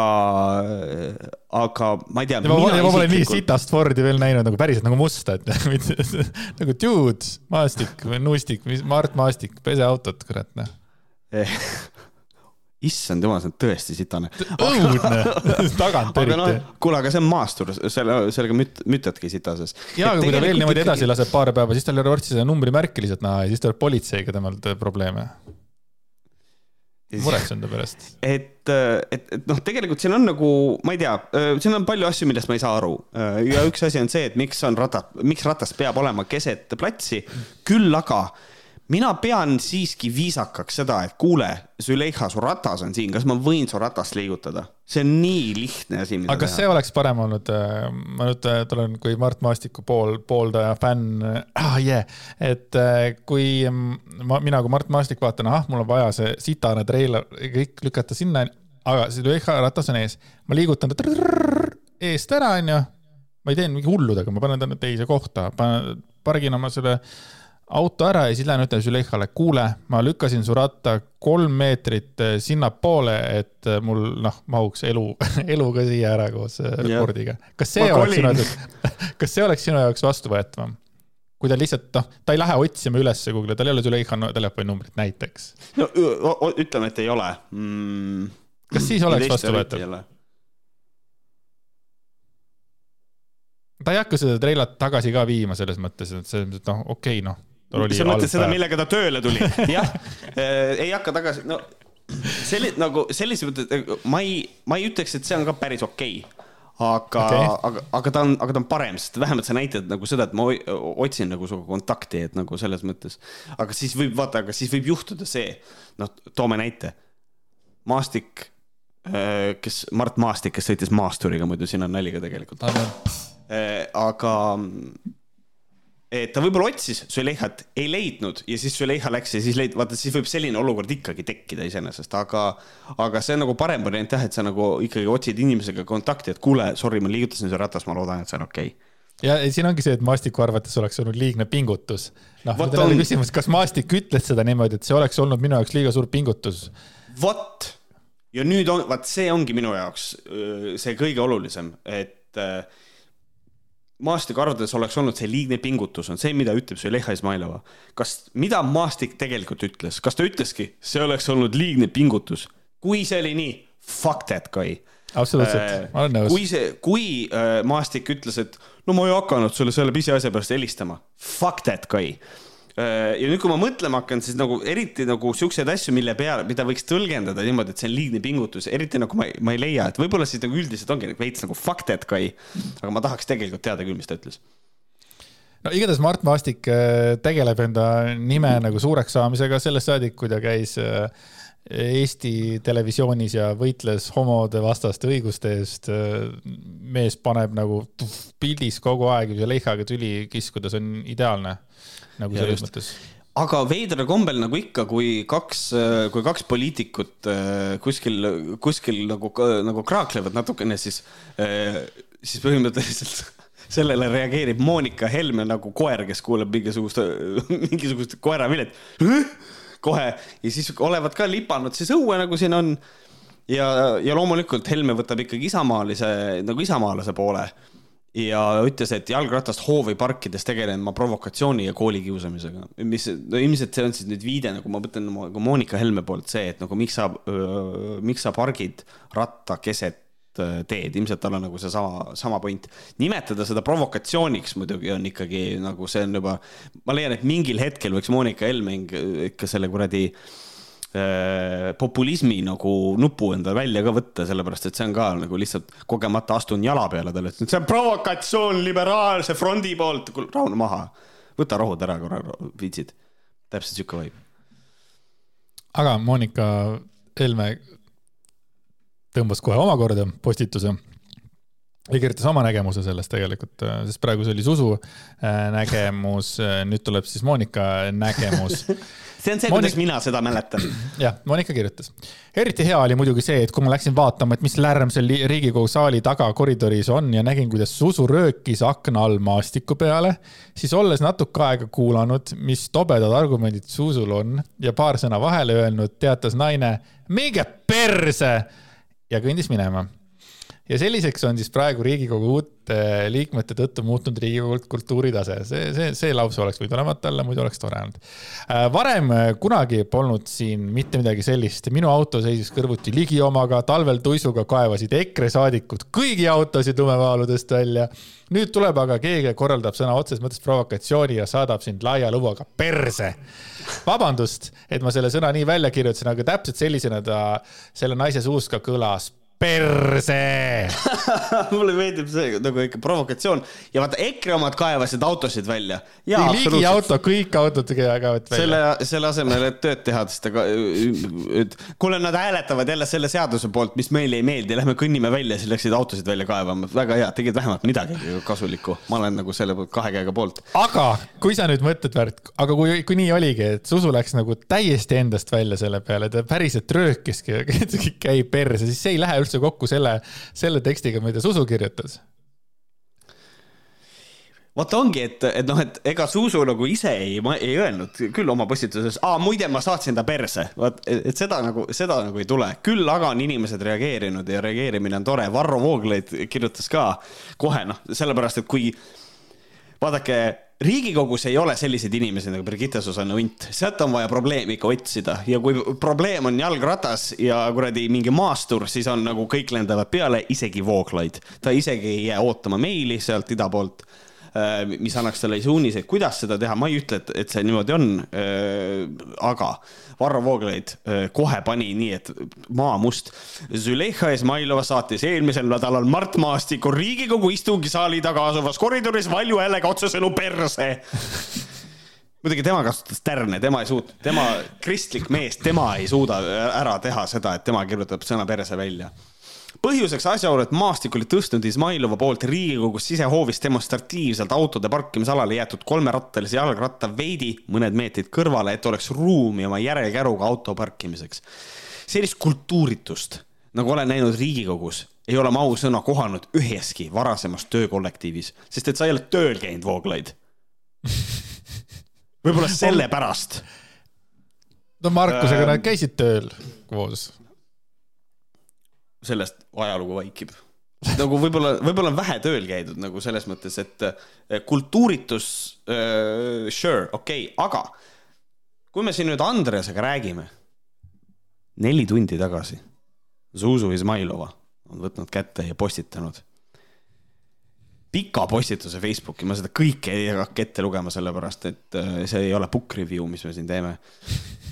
aga ma ei tea. ma pole isiklikult... nii sitast Fordi veel näinud nagu päriselt nagu musta, et nagu dude, Maastik või Nuustik, Mart Maastik, pese autot, kurat noh issand jumal, see on tõesti sitane. õudne, tagant eriti no,. kuule, aga see on maastur, selle, sellega müt-, mütadki sitases. ja, aga kui ta veel niimoodi edasi laseb paar päeva, siis tal ei ole varsti seda numbrimärki lihtsalt näha ja siis tuleb politseiga temalt probleeme. muretsen ta pärast. et, et, et noh, tegelikult siin on nagu, ma ei tea, siin on palju asju, millest ma ei saa aru. ja üks asi on see, et miks on rata, miks ratas peab olema keset platsi, küll aga mina pean siiski viisakaks seda, et kuule, Züleyxa, su ratas on siin, kas ma võin su ratast liigutada? see on nii lihtne asi. aga kas see oleks parem olnud, äh, ma nüüd äh, tulen kui Mart Maastiku pool, pooldaja fänn ah,, yeah. et äh, kui ma, mina kui Mart Maastik vaatan, ahah, mul on vaja see sitane treiler kõik lükata sinna, aga Züleyxa ratas on ees, ma liigutan ta eest ära, onju. ma ei tee mingi hulludega, ma panen ta teise kohta, panen, pargin oma selle auto ära ja siis lähen ütlen Züleyxale, kuule, ma lükkasin su ratta kolm meetrit eh, sinnapoole, et eh, mul noh, mahuks elu, elu ka siia ära koos eh, rekordiga. kas see oleks sinu jaoks, kas see oleks sinu jaoks vastuvõetavam? kui ta lihtsalt, noh, ta ei lähe otsima üles Google'i, tal ei ole Züleyxa telefoninumbrit näiteks. no ütleme, et ei ole mm,. kas siis oleks vastuvõetav? ta ei hakka seda treilat tagasi ka viima selles mõttes, et selles mõttes, et noh, okei okay,, noh sa mõtled seda, millega ta tööle tuli? jah, äh, ei hakka tagasi, no selli-, nagu sellises mõttes, ma ei, ma ei ütleks, et see on ka päris okei okay aga okay., aga, aga ta on, aga ta on parem, sest vähemalt sa näitad nagu seda, et ma otsin nagu sinuga kontakti, et nagu selles mõttes. aga siis võib, vaata, aga siis võib juhtuda see, noh, toome näite. Maastik, äh, kes, Mart Maastik, kes sõitis maasturiga, muidu siin on nali ka tegelikult. Äh, aga et ta võib-olla otsis Züleyhat, ei leidnud ja siis Züleyha läks ja siis leid-, vaata siis võib selline olukord ikkagi tekkida iseenesest, aga, aga see on nagu parem variant jah, et sa nagu ikkagi otsid inimesega kontakti, et kuule, sorry, ma liigutasin su ratast, ma loodan, et see on okei okay ja siin ongi see, et Maastiku arvates oleks olnud liigne pingutus. noh, nüüd on küsimus, kas Maastik ütles seda niimoodi, et see oleks olnud minu jaoks liiga suur pingutus? vot, ja nüüd on, vaat see ongi minu jaoks see kõige olulisem, et äh, Maastik arvates oleks olnud see liigne pingutus, on see, mida ütleb Züleyxa Izmailova. kas, mida Maastik tegelikult ütles, kas ta ütleski, see oleks olnud liigne pingutus? kui see oli nii, fuck that guy. absoluutselt äh,, ma olen nõus. kui see, kui äh, Maastik ütles, et no ma ei hakanud sulle selle pisiasja pärast helistama, fuck that guy ja nüüd, kui ma mõtlema hakkan, siis nagu eriti nagu siukseid asju, mille peale, mida võiks tõlgendada niimoodi, et see on liigne pingutus, eriti nagu ma, ma ei leia, et võib-olla siis nagu üldiselt ongi veits nagu fuck that guy. aga ma tahaks tegelikult teada küll, mis ta ütles no igatahes Mart Maastik äh, tegeleb enda nime nagu suureks saamisega sellest saadik, kui ta käis äh, Eesti televisioonis ja võitles homode vastaste õiguste eest. mees paneb nagu pildis kogu aeg ja leihaga tüli kiskuda, see on ideaalne nagu selles just. mõttes aga veidral kombel nagu ikka, kui kaks, kui kaks poliitikut äh, kuskil, kuskil nagu, nagu kraaklevad natukene, siis, äh, siis põhimõtteliselt sellele reageerib Monika Helme nagu koer, kes kuuleb mingisugust, mingisugust koeravilet. kohe ja siis olevat ka lipanud siis õue, nagu siin on. ja, ja loomulikult Helme võtab ikkagi isamaalise, nagu isamaalase poole ja ütles, et jalgratast hoovi parkides tegelen ma provokatsiooni ja koolikiusamisega, mis no ilmselt see on siis nüüd viide nagu ma mõtlen nagu Monika Helme poolt see, et nagu miks sa, miks sa pargid ratta keset teed, ilmselt tal on nagu seesama, sama point. nimetada seda provokatsiooniks muidugi on ikkagi nagu see on juba, ma leian, et mingil hetkel võiks Monika Helme ikka selle kuradi äh, populismi nagu nupu endale välja ka võtta, sellepärast et see on ka nagu lihtsalt kogemata astun jala peale talle, et see on provokatsioon liberaalse frondi poolt, rahune maha, võta rohud ära korra, viitsid. täpselt sihuke vibe. aga Monika Helme tõmbas kohe omakorda postituse ja kirjutas oma nägemuse sellest tegelikult, äh, sest praegu see oli Susu äh, nägemus, äh, nüüd tuleb siis Monika nägemus see on see Monik..., kuidas mina seda mäletan. jah, Monika kirjutas. eriti hea oli muidugi see, et kui ma läksin vaatama, et mis lärm seal Riigikogu saali taga koridoris on ja nägin, kuidas Susu röökis akna all maastiku peale, siis olles natuke aega kuulanud, mis tobedad argumendid Susul on ja paar sõna vahele öelnud, teatas naine, minge perse ja kõndis minema ja selliseks on siis praegu Riigikogu uute liikmete tõttu muutunud Riigikogult kultuuritase. see, see, see lause oleks võinud olemata olla, muidu oleks tore olnud. Äh, varem äh, kunagi polnud siin mitte midagi sellist, minu auto seisis kõrvuti Ligi omaga, talvel tuisuga kaevasid EKRE saadikud kõigi autosid lumevaaludest välja. nüüd tuleb aga keegi korraldab sõna otseses mõttes provokatsiooni ja saadab sind laia luuaga perse. vabandust, et ma selle sõna nii välja kirjutasin, aga täpselt sellisena ta selle naise suust ka kõlas perse mulle meeldib see nagu ikka provokatsioon ja vaata EKRE omad kaevasid autosid välja. ligi auto, kõik autod kaevavad välja. selle, selle asemel, et tööd teha, siis ta ka, et kuule, nad hääletavad jälle selle seaduse poolt, mis meile ei meeldi, lähme kõnnime välja, siis läksid autosid välja kaevama. väga hea, tegid vähemalt midagi kasulikku. ma olen nagu selle poolt kahe käega poolt. aga kui sa nüüd mõtled, Värt, aga kui, kui nii oligi, et Susu läks nagu täiesti endast välja selle peale, ta päriselt röökiski, käib perse, siis see ei lähe üldse üldse kokku selle, selle tekstiga, mida Susu kirjutas? vaata ongi, et, et noh, et ega Zuzu nagu ise ei, ei öelnud küll oma postituses, aa muide, ma saatsin ta perse, vaat, et seda nagu, seda nagu ei tule, küll aga on inimesed reageerinud ja reageerimine on tore, Varro Vooglaid kirjutas ka kohe noh, sellepärast et kui vaadake riigikogus ei ole selliseid inimesi nagu Brigitte Susanne Unt, sealt on vaja probleemi ikka otsida. Ja kui probleem on jalgratas ja kuradi mingi maastur, siis on nagu kõik lendavad peale, isegi Vooglaid. ta isegi ei jää ootama meili sealt ida poolt mis annaks talle suuniseid, kuidas seda teha, ma ei ütle, et, et see niimoodi on. Äh, aga Varro Vooglaid äh, kohe pani nii, et maa must. Züleyxa Izmailova saatis eelmisel nädalal Mart Maastiku Riigikogu istungisaali taga asuvas koridoris valju häälega otsesõnu perse muidugi tema kasutas tärne, tema ei suutnud, tema kristlik mees, tema ei suuda ära teha seda, et tema kirjutab sõna perse välja põhjuseks asjaolu, et Maastik oli tõstnud Izmailova poolt Riigikogus sisehoovist demonstratiivselt autode parkimisalale jäetud kolmerattalise jalgratta veidi mõned meetrid kõrvale, et oleks ruumi oma järelkäruga auto parkimiseks. sellist kultuuritust, nagu olen näinud Riigikogus, ei ole ma ausõna kohanud üheski varasemas töökollektiivis, sest et sa ei ole tööl käinud, Vooglaid. võib-olla sellepärast. no Markusega nad käisid tööl koos sellest ajalugu vaikib. nagu võib-olla, võib-olla on vähe tööl käidud nagu selles mõttes, et eh, kultuuritus uh,, sure, okei okay., aga kui me siin nüüd Andresega räägime, neli tundi tagasi Zuzu Izmailova on võtnud kätte ja postitanud pika postituse Facebooki, ma seda kõike ei hakka ette lugema, sellepärast et eh, see ei ole book review, mis me siin teeme.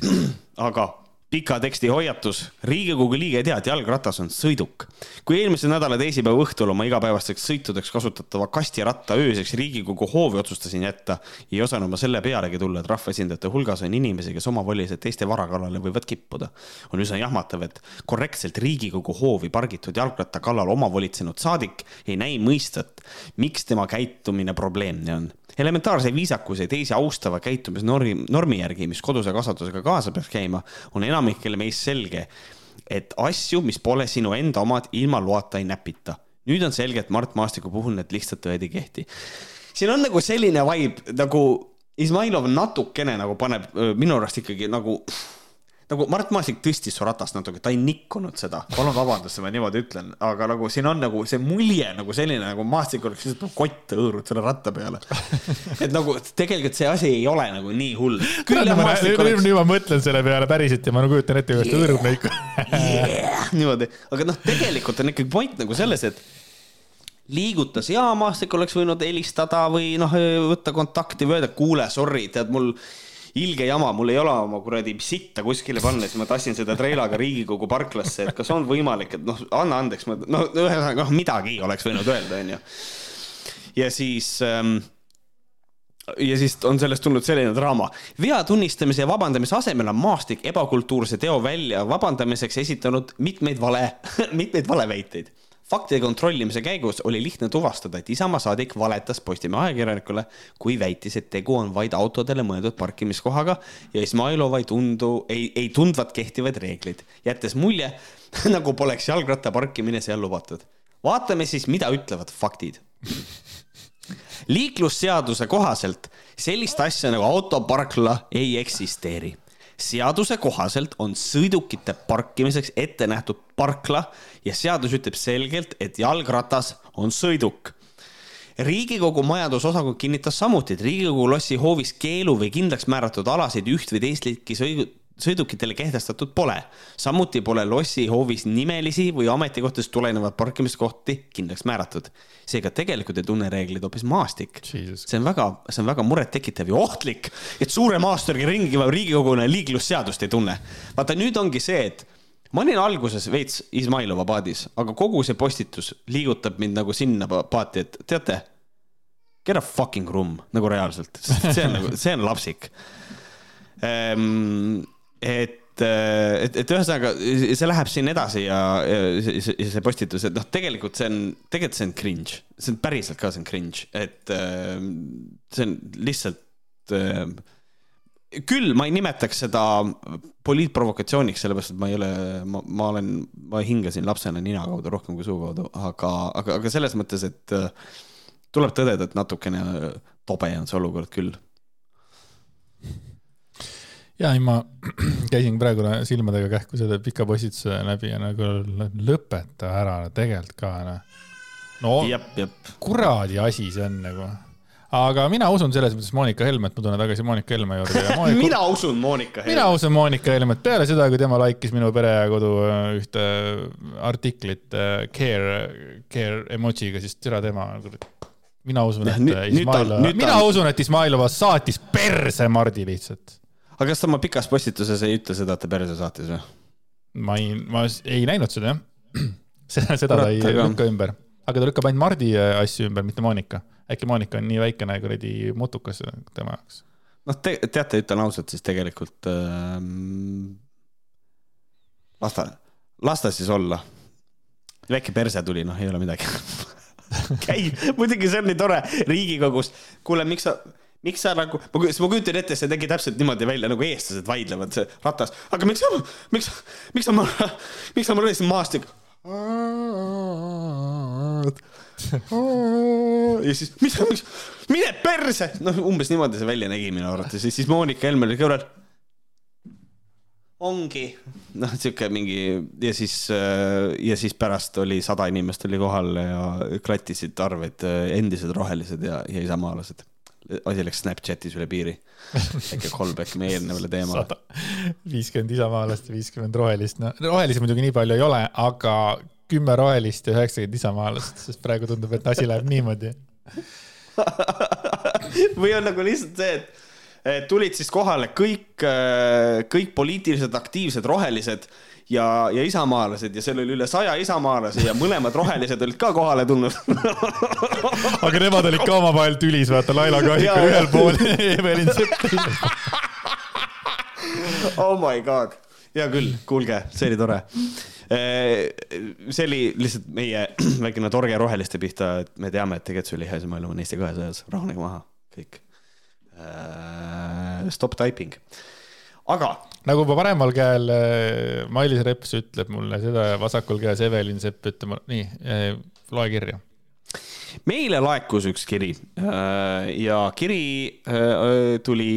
aga pika teksti hoiatus. riigikogu liige teab, et jalgratas on sõiduk. kui eelmise nädala teisipäeva õhtul oma igapäevasteks sõitudeks kasutatava kastiratta ööseks Riigikogu hoovi otsustasin jätta, ei osanud ma selle pealegi tulla, et rahvaesindajate hulgas on inimesi, kes omavoliliselt teiste vara kallale võivad kippuda. on üsna jahmatav, et korrektselt Riigikogu hoovi pargitud jalgratta kallal omavolitsenud saadik ei näi mõistet, miks tema käitumine probleemne on elementaarse viisakuse ja teisi austava käitumisnormi, normi järgi, mis koduse kasvatusega kaasa peaks käima, on enamikele meist selge, et asju, mis pole sinu enda omad, ilma loata ei näpita. nüüd on selge, et Mart Maastiku puhul need lihtsalt tõed ei kehti. siin on nagu selline vibe nagu Izmailov natukene nagu paneb minu arust ikkagi nagu nagu Mart Maasik tõstis su ratast natuke, ta ei nikkunud seda, palun vabandust, et ma niimoodi ütlen, aga nagu siin on nagu see mulje nagu selline nagu Maastik oleks lihtsalt kott hõõrunud selle ratta peale. et nagu tegelikult see asi ei ole nagu nii hull. Nüüd ma mõtlen selle peale päriselt ja ma nagu kujutan ette, kuidas ta hõõrub neid niimoodi, aga noh, tegelikult on ikkagi point nagu selles, et liigutas ja Maastik oleks võinud helistada või noh, võtta kontakti või öelda, kuule, sorry, tead mul ilge jama, mul ei ole oma kuradi sitta kuskile panna, siis ma tassin seda treilaga Riigikogu parklasse, et kas on võimalik, et noh, anna andeks, ma no ühesõnaga noh, midagi oleks võinud öelda, onju. ja siis ähm, ja siis on sellest tulnud selline draama. vea tunnistamise ja vabandamise asemel on Maastik ebakultuurse teo välja vabandamiseks esitanud mitmeid vale, mitmeid valeväiteid faktide kontrollimise käigus oli lihtne tuvastada, et Isamaa saadik valetas Postimehe ajakirjanikule, kui väitis, et tegu on vaid autodele mõeldud parkimiskohaga ja Izmailov ei tundu, ei, ei tundvat kehtivaid reegleid, jättes mulje, nagu poleks jalgratta parkimine seal lubatud. vaatame siis, mida ütlevad faktid liiklusseaduse kohaselt sellist asja nagu autoparkla ei eksisteeri seaduse kohaselt on sõidukite parkimiseks ette nähtud parkla ja seadus ütleb selgelt, et jalgratas on sõiduk. riigikogu majandusosakond kinnitas samuti, et Riigikogu lossi hoovis keelu või kindlaks määratud alasid üht või teist liiki sõidukitele kehtestatud pole. samuti pole lossi hoovis nimelisi või ametikohtadest tulenevaid parkimiskohti kindlaks määratud. seega tegelikult ei tunne reegleid hoopis maastik. see on väga, see on väga murettekitav ja ohtlik, et suure maasturiga ringiva riigikogune liiklusseadust ei tunne. vaata, nüüd ongi see, et ma olin alguses veits Izmailova paadis, aga kogu see postitus liigutab mind nagu sinna paati, et teate, get a fucking room nagu reaalselt, see on nagu, see on lapsik ehm, et, äh, et, et ühesõnaga see läheb siin edasi ja, ja see, see postitus, et noh, tegelikult see on, tegelikult see on cringe, see on päriselt ka, see on cringe, et äh, see on lihtsalt äh, küll ma ei nimetaks seda poliitprovokatsiooniks, sellepärast et ma ei ole, ma, ma olen, ma hingasin lapsena nina kaudu rohkem kui suu kaudu, aga, aga, aga selles mõttes, et tuleb tõdeda, et natukene tobe on see olukord küll ja ei, ma käisin praegu silmadega kähku seda pika postituse läbi ja nagu lõpeta ära tegelikult ka noh. no jep. kuradi asi see on nagu. aga mina usun selles mõttes Monika Helmet, ma tulen tagasi Monika Helme juurde Monika... mina usun Monika Helmet. mina usun Monika Helmet peale seda, kui tema likeis minu pere ja kodu äh, ühte artiklit äh, care, care emojiga, siis türa tema mina usun, et Izmailova, mina usun, et Izmailova saatis perse Mardi lihtsalt aga kas ta oma pikas postituses ei ütle seda, et ta perse saatis või? ma ei, ma ei näinud seda jah. seda, seda ta ei lükka ümber, aga ta lükkab ainult Mardi äh, asju ümber, mitte Monika. äkki Monika on nii väikene kuradi mutukas tema jaoks? noh te,, teate, ütlen ausalt, siis tegelikult ähm, las ta, las ta siis olla. väike perse tuli, noh, ei ole midagi käib, muidugi see on nii tore Riigikogus. kuule, miks sa miks sa nagu, ma, kujutan ette, see nägi täpselt niimoodi välja, nagu eestlased vaidlevad, see ratas, aga miks sa, miks, miks sa, miks sa mul olid siin maastik? ja siis, mis, mis, mine perse, noh, umbes niimoodi see välja nägi minu arvates ja siis Monika Helme oli kõrval. ongi, noh, sihuke mingi ja siis, ja siis pärast oli sada inimest oli kohal ja klattisid arveid endised rohelised ja, ja isamaalased asi läks Snapchatis üle piiri. väike callback meie eelnevale teemale. viiskümmend isamaalast ja viiskümmend rohelist, no rohelisi muidugi nii palju ei ole, aga kümme rohelist ja üheksakümmend isamaalast, sest praegu tundub, et asi läheb niimoodi või on nagu lihtsalt see, et tulid siis kohale kõik, kõik poliitiliselt aktiivsed rohelised ja, ja isamaalased ja seal oli üle saja isamaalase ja mõlemad rohelised olid ka kohale tulnud. Aga nemad olid ka omavahel tülis, vaata, Laila Kahik oli ühel pool ja Evelin Sepp teisel pool. oh my god, hea küll, kuulge, see oli tore. See oli lihtsalt meie väikene torge roheliste pihta, et me teame, et tegelikult see maailm on Eesti kahesajas, rahunege maha, kõik. Stop typing aga. nagu juba paremal käel äh, Mailis Reps ütleb mulle seda ja vasakul käes Evelin Sepp ütleb nii, äh, loe kirja meile laekus üks kiri äh, ja kiri tuli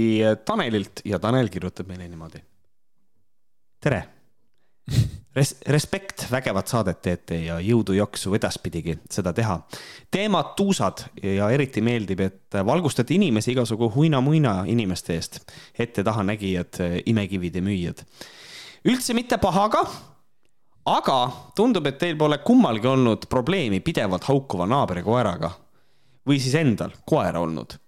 Tanelilt ja Tanel kirjutab meile niimoodi. tere Res-, respekt, vägevat saadet teete ja jõudu-jaksu edaspidigi seda teha. teemad tuusad ja eriti meeldib, et valgustate inimesi igasugu huina-muina inimeste eest, ette-taha nägijad, imekivide müüjad. üldse mitte pahaga, aga tundub, et teil pole kummalgi olnud probleemi pidevalt haukuva naabrikoeraga või siis endal koera olnud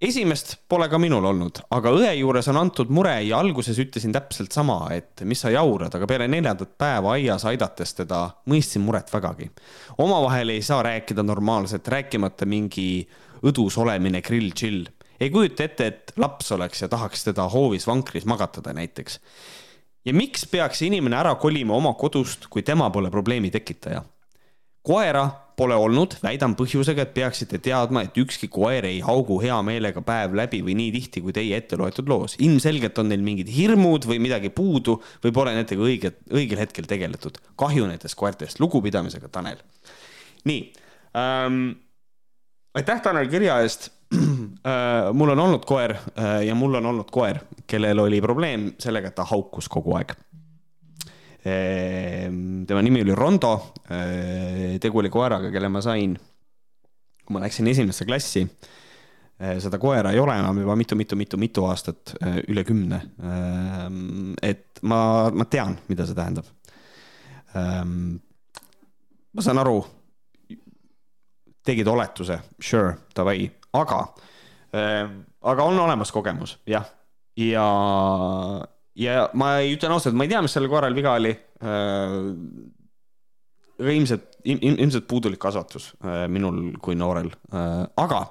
esimest pole ka minul olnud, aga õe juures on antud mure ja alguses ütlesin täpselt sama, et mis sa jaurad, aga peale neljandat päeva aias aidates teda mõistsin muret vägagi. omavahel ei saa rääkida normaalselt, rääkimata mingi õdus olemine grill chill. ei kujuta ette, et laps oleks ja tahaks teda hoovis vankris magatada näiteks. ja miks peaks inimene ära kolima oma kodust, kui tema pole probleemi tekitaja? Koera pole olnud, väidan põhjusega, et peaksite teadma, et ükski koer ei haugu hea meelega päev läbi või nii tihti kui teie ette loetud loos. ilmselgelt on neil mingid hirmud või midagi puudu või pole nendega õige, õigel hetkel tegeletud. kahju nendest koertest, lugupidamisega, Tanel. nii ähm,. aitäh, Tanel, kirja eest äh,. mul on olnud koer äh, ja mul on olnud koer, kellel oli probleem sellega, et ta haukus kogu aeg tema nimi oli Rondo. Ehm, tegu oli koeraga, kelle ma sain, kui ma läksin esimesse klassi. Ehm, seda koera ei ole enam juba mitu-mitu-mitu-mitu aastat, üle kümne. et ma, ma tean, mida see tähendab. ma saan aru, tegid oletuse, sure, davai, aga, aga on olemas kogemus, jah, ja ja ma ütlen ausalt, ma ei tea, mis sellel koeral viga oli. Äh, ilmselt, ilmselt puudulik kasvatus äh, minul kui noorel, äh, aga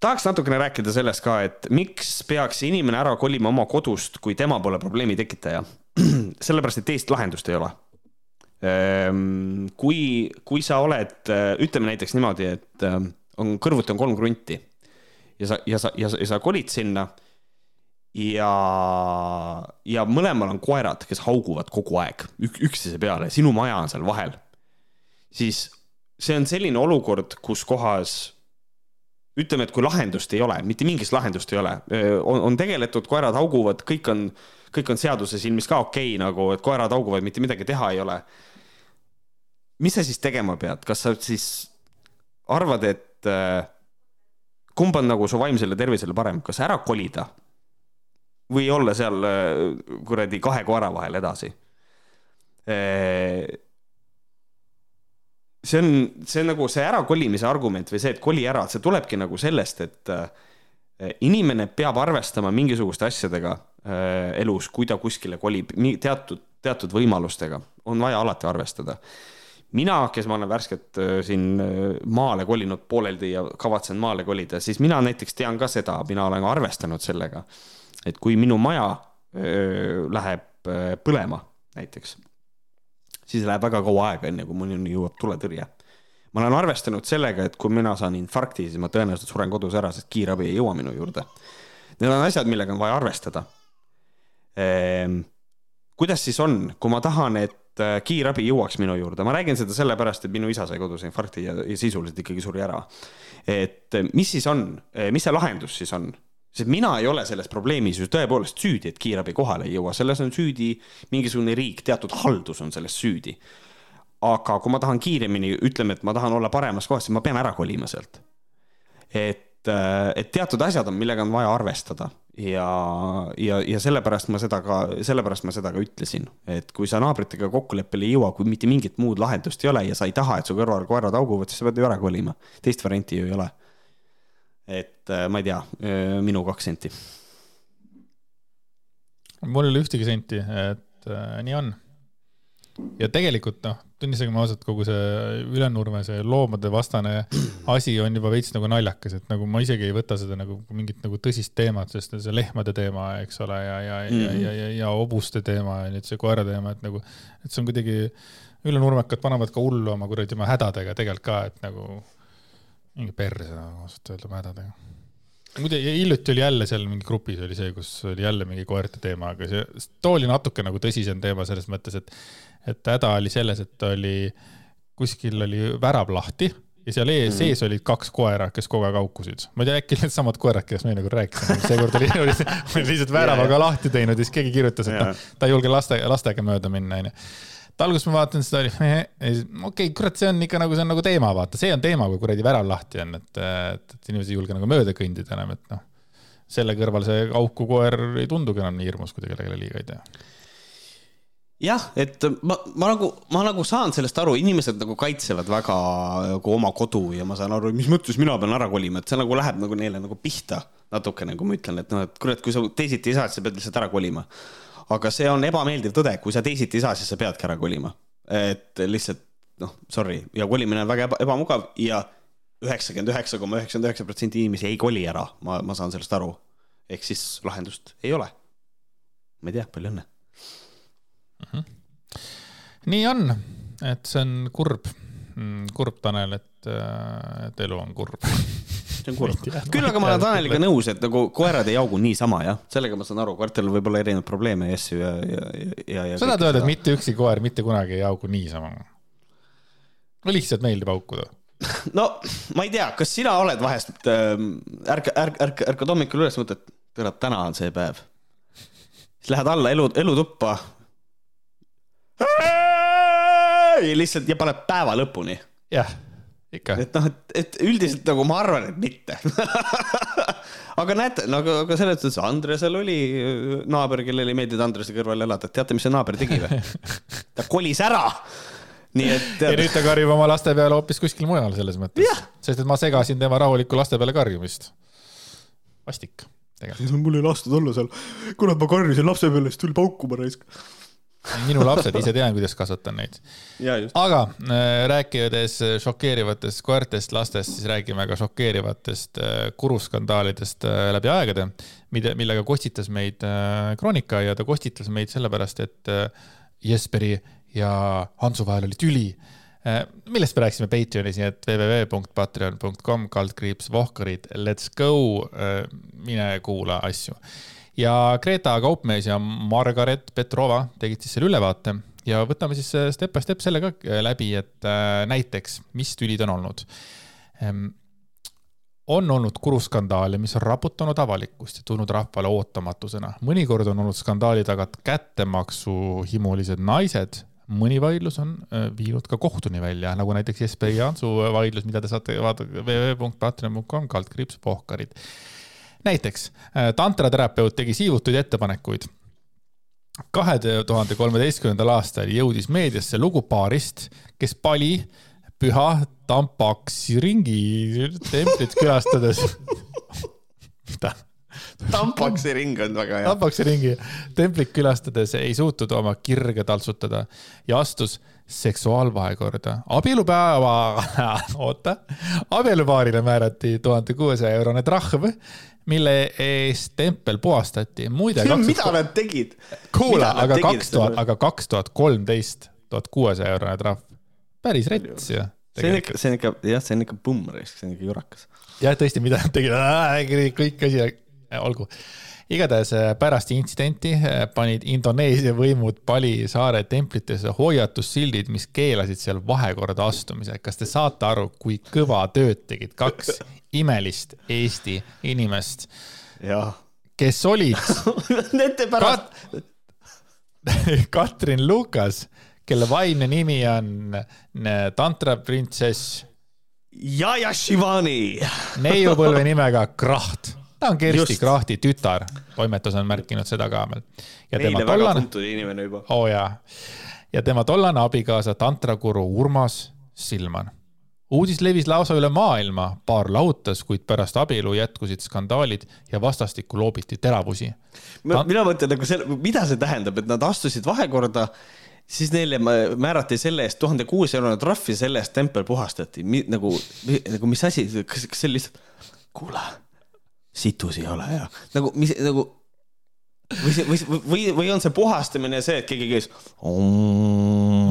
tahaks natukene rääkida sellest ka, et miks peaks inimene ära kolima oma kodust, kui tema pole probleemi tekitaja. sellepärast, et teist lahendust ei ole. kui, kui sa oled, ütleme näiteks niimoodi, et on kõrvuti on kolm krunti ja sa, ja sa, ja sa, ja sa kolid sinna ja, ja mõlemal on koerad, kes hauguvad kogu aeg ük, üksteise peale, sinu maja on seal vahel. siis see on selline olukord, kus kohas ütleme, et kui lahendust ei ole, mitte mingit lahendust ei ole, on, on tegeletud, koerad hauguvad, kõik on, kõik on seaduse silmis ka okei okay, nagu, et koerad hauguvad, mitte midagi teha ei ole. mis sa siis tegema pead, kas sa siis arvad, et kumb on nagu su vaimsele tervisele parem, kas ära kolida või olla seal äh, kuradi kahe koera vahel edasi. Äh, see on, see on nagu see ärakolimise argument või see, et koli ära, see tulebki nagu sellest, et äh, inimene peab arvestama mingisuguste asjadega elus, kui ta kuskile kolib, teatud, teatud võimalustega. On vaja alati arvestada. Mina, kes ma olen värskelt siin maale kolinud pooleldi ja kavatsen maale kolida, siis mina näiteks tean ka seda, mina olen arvestanud sellega et kui minu maja öö, läheb öö, põlema näiteks, siis läheb väga kaua aega, enne kui minuni jõuab tuletõrje. ma olen arvestanud sellega, et kui mina saan infarkti, siis ma tõenäoliselt suren kodus ära, sest kiirabi ei jõua minu juurde. Need on asjad, millega on vaja arvestada ehm,. kuidas siis on, kui ma tahan, et kiirabi jõuaks minu juurde, ma räägin seda sellepärast, et minu isa sai kodus infarkti ja, ja sisuliselt ikkagi suri ära. et mis siis on, mis see lahendus siis on? Sest mina ei ole selles probleemis ju tõepoolest süüdi, et kiirabi kohale ei jõua, selles on süüdi mingisugune riik, teatud haldus on selles süüdi. aga kui ma tahan kiiremini, ütleme, et ma tahan olla paremas kohas, siis ma pean ära kolima sealt. et, äh, et teatud asjad on, millega on vaja arvestada ja, ja, ja sellepärast ma seda ka, sellepärast ma seda ka ütlesin, et kui sa naabritega kokkuleppele ei jõua, kui mitte mingit muud lahendust ei ole ja sa ei taha, et su kõrval koerad hauguvad, siis sa pead ju ära kolima. teist varianti ju ei ole et äh, ma ei tea, äh, minu kaks senti. mul ei ole ühtegi senti, et äh, nii on. ja tegelikult noh, tunnistagem ausalt, kogu see Ülenurme see loomade vastane asi on juba veits nagu naljakas, et nagu ma isegi ei võta seda nagu mingit nagu tõsist teemat, sest see lehmade teema, eks ole, ja, ja mm, -hmm. ja, ja, ja, ja hobuste teema ja nüüd see koera teema, et nagu, et see on kuidagi, ülenurmekad panevad ka hullu oma kuradi oma hädadega tegelikult ka, et nagu mingi perse ausalt öelda mädadega. muide, hiljuti oli jälle seal mingi grupis oli see, kus oli jälle mingi koerte teema, aga see, too oli natuke nagu tõsisem teema selles mõttes, et, et häda oli selles, et oli, kuskil oli värav lahti ja seal ees mm. sees olid kaks koera, kes kogu aeg haukusid. ma ei tea, äkki needsamad koerad, kellest me nagu rääkisime, seekord oli, oli, oli lihtsalt väravaga lahti teinud ja siis keegi kirjutas, et ta, ta ei julge laste, lastega mööda minna, onju et alguses ma vaatan seda, oli okei okay,, kurat, see on ikka nagu, see on nagu teema, vaata, see on teema, kui kuradi värav lahti on, et, et, et inimesed ei julge nagu mööda kõndida enam, et noh. selle kõrval see auku koer ei tundugi enam nii hirmus, kui ta kellelegi liiga ei tee. jah, et ma, ma nagu, ma nagu saan sellest aru, inimesed nagu kaitsevad väga nagu oma kodu ja ma saan aru, mis mõttes mina pean ära kolima, et see nagu läheb nagu neile nagu pihta natukene, kui ma ütlen, et noh, et kurat, kui sa teisiti ei saa, siis sa pead lihtsalt ära kolima. Aga see on ebameeldiv tõde, kui sa teisiti ei saa, siis sa peadki ära kolima. et lihtsalt noh, sorry ja kolimine on väga eba, ebamugav ja üheksakümmend üheksa koma üheksakümmend üheksa protsenti inimesi ei koli ära, ma, ma saan sellest aru. ehk siis lahendust ei ole. ma ei tea, palju õnne. nii on, et see on kurb, kurb, Tanel, et, et elu on kurb. see on kurb. küll aga ma olen Taneliga nõus, et nagu koerad ei jaugu niisama jah, sellega ma saan aru, koertel võib olla erinevaid probleeme ja asju ja, ja, ja, ja. sa tahad öelda, et mitte ükski koer mitte kunagi ei jaugu niisama? no lihtsalt meeldib haukuda. no ma ei tea, kas sina oled vahest ähm,, ärka, ärka, ärka, ärkad hommikul üles, mõtled, kurat, täna on see päev. siis lähed alla elu, elutuppa. ja lihtsalt ja paned päeva lõpuni. jah, ikka. Et noh, et, et üldiselt nagu ma arvan, et mitte. aga näete, nagu, aga selles suhtes Andresel oli naaber, kellele ei meeldinud Andrese kõrval elada, teate, mis see naaber tegi või? ta kolis ära. nii et ja nüüd ta karjub oma laste peale hoopis kuskil mujal selles mõttes sest et ma segasin tema rahulikku laste peale karjumist. vastik, tegelikult. mul ei lastud olla seal. kurat, ma karjusin lapse peale, siis tuli paukuma raisk. Minu lapsed, ise tean, kuidas kasvatan neid. aga äh, rääkides šokeerivatest koertest lastest, siis räägime ka šokeerivatest äh, kuruskandaalidest äh, läbi aegade, mida, millega kostitas meid äh, Kroonika ja ta kostitas meid sellepärast, et äh, Jesperi ja Hansu vahel oli tüli äh, millest me rääkisime Patreonis, nii et www.patreon.com kaldkriips Vohkarid, let's go, mine kuula asju. Ja Greta Kaupmees ja Margaret Petrova tegid siis selle ülevaate ja võtame siis äh, step by step selle ka äh, läbi, et äh, näiteks, mis tülid on olnud. on olnud kuruskandaale, mis on raputanud avalikkust ja tulnud rahvale ootamatusena. mõnikord on olnud skandaali tagant kättemaksuhimulised naised mõni vaidlus on viinud ka kohtuni välja, nagu näiteks Jesper Jansu vaidlus, mida te saate vaadata www.patreon.com kaldkriips Pohkarid. Näiteks äh, tantraterapeut tegi siivutuid ettepanekuid. kahe tuhande kolmeteistkümnendal aastal jõudis meediasse lugu paarist, kes pali püha Tampaksi ringi templit külastades. mida? tampaksi ring on väga hea. Tampaksi ringi templit külastades ei suutnud oma kirge taltsutada ja astus seksuaalvahekorda. abielupäeva, oota, abielupaarile määrati tuhande kuuesaja eurone trahv, mille eest tempel puhastati. muide, mida nad tegid? kuula, aga tegid kaks tuhat, aga kaks tuhat kolmteist, tuhat kuuesaja eurone trahv. päris rets ju. see on ikka, see on ikka, jah, see on ikka pumm, see on ikka jurakas. jah, tõesti, mida nad tegid, kõik asi, olgu. Igatahes äh, pärast intsidenti äh, panid Indoneesia võimud Pali saare templitesse hoiatussildid, mis keelasid seal vahekorda astumise. kas te saate aru, kui kõva tööd tegid kaks imelist Eesti inimest, kes olid Nende pärast, Katrin Lukas, kelle vaimne nimi on äh, tantroprintsess Jaja Shivani. neiupõlve nimega Kraht. Ta on Kersti Just. Krahti tütar, toimetus on märkinud seda ka veel. ja tema meile väga tollane, tuntud inimene juba. oo oh jaa, ja tema tollane abikaasa tantrakuru Urmas Silman. uudis levis lausa üle maailma, paar lahutas, kuid pärast abielu jätkusid skandaalid ja vastastikku loobiti teravusi. mina mõtlen nagu selle, mida see tähendab, et nad astusid vahekorda, siis neile mä- määrati selle eest tuhande kuus eurone trahv ja selle eest tempel puhastati. nagu, nagu mis asi, kas, kas see lihtsalt, kuule, situs ei ole ja nagu, mis nagu või see, või, või, või on see puhastamine see, et keegi käis.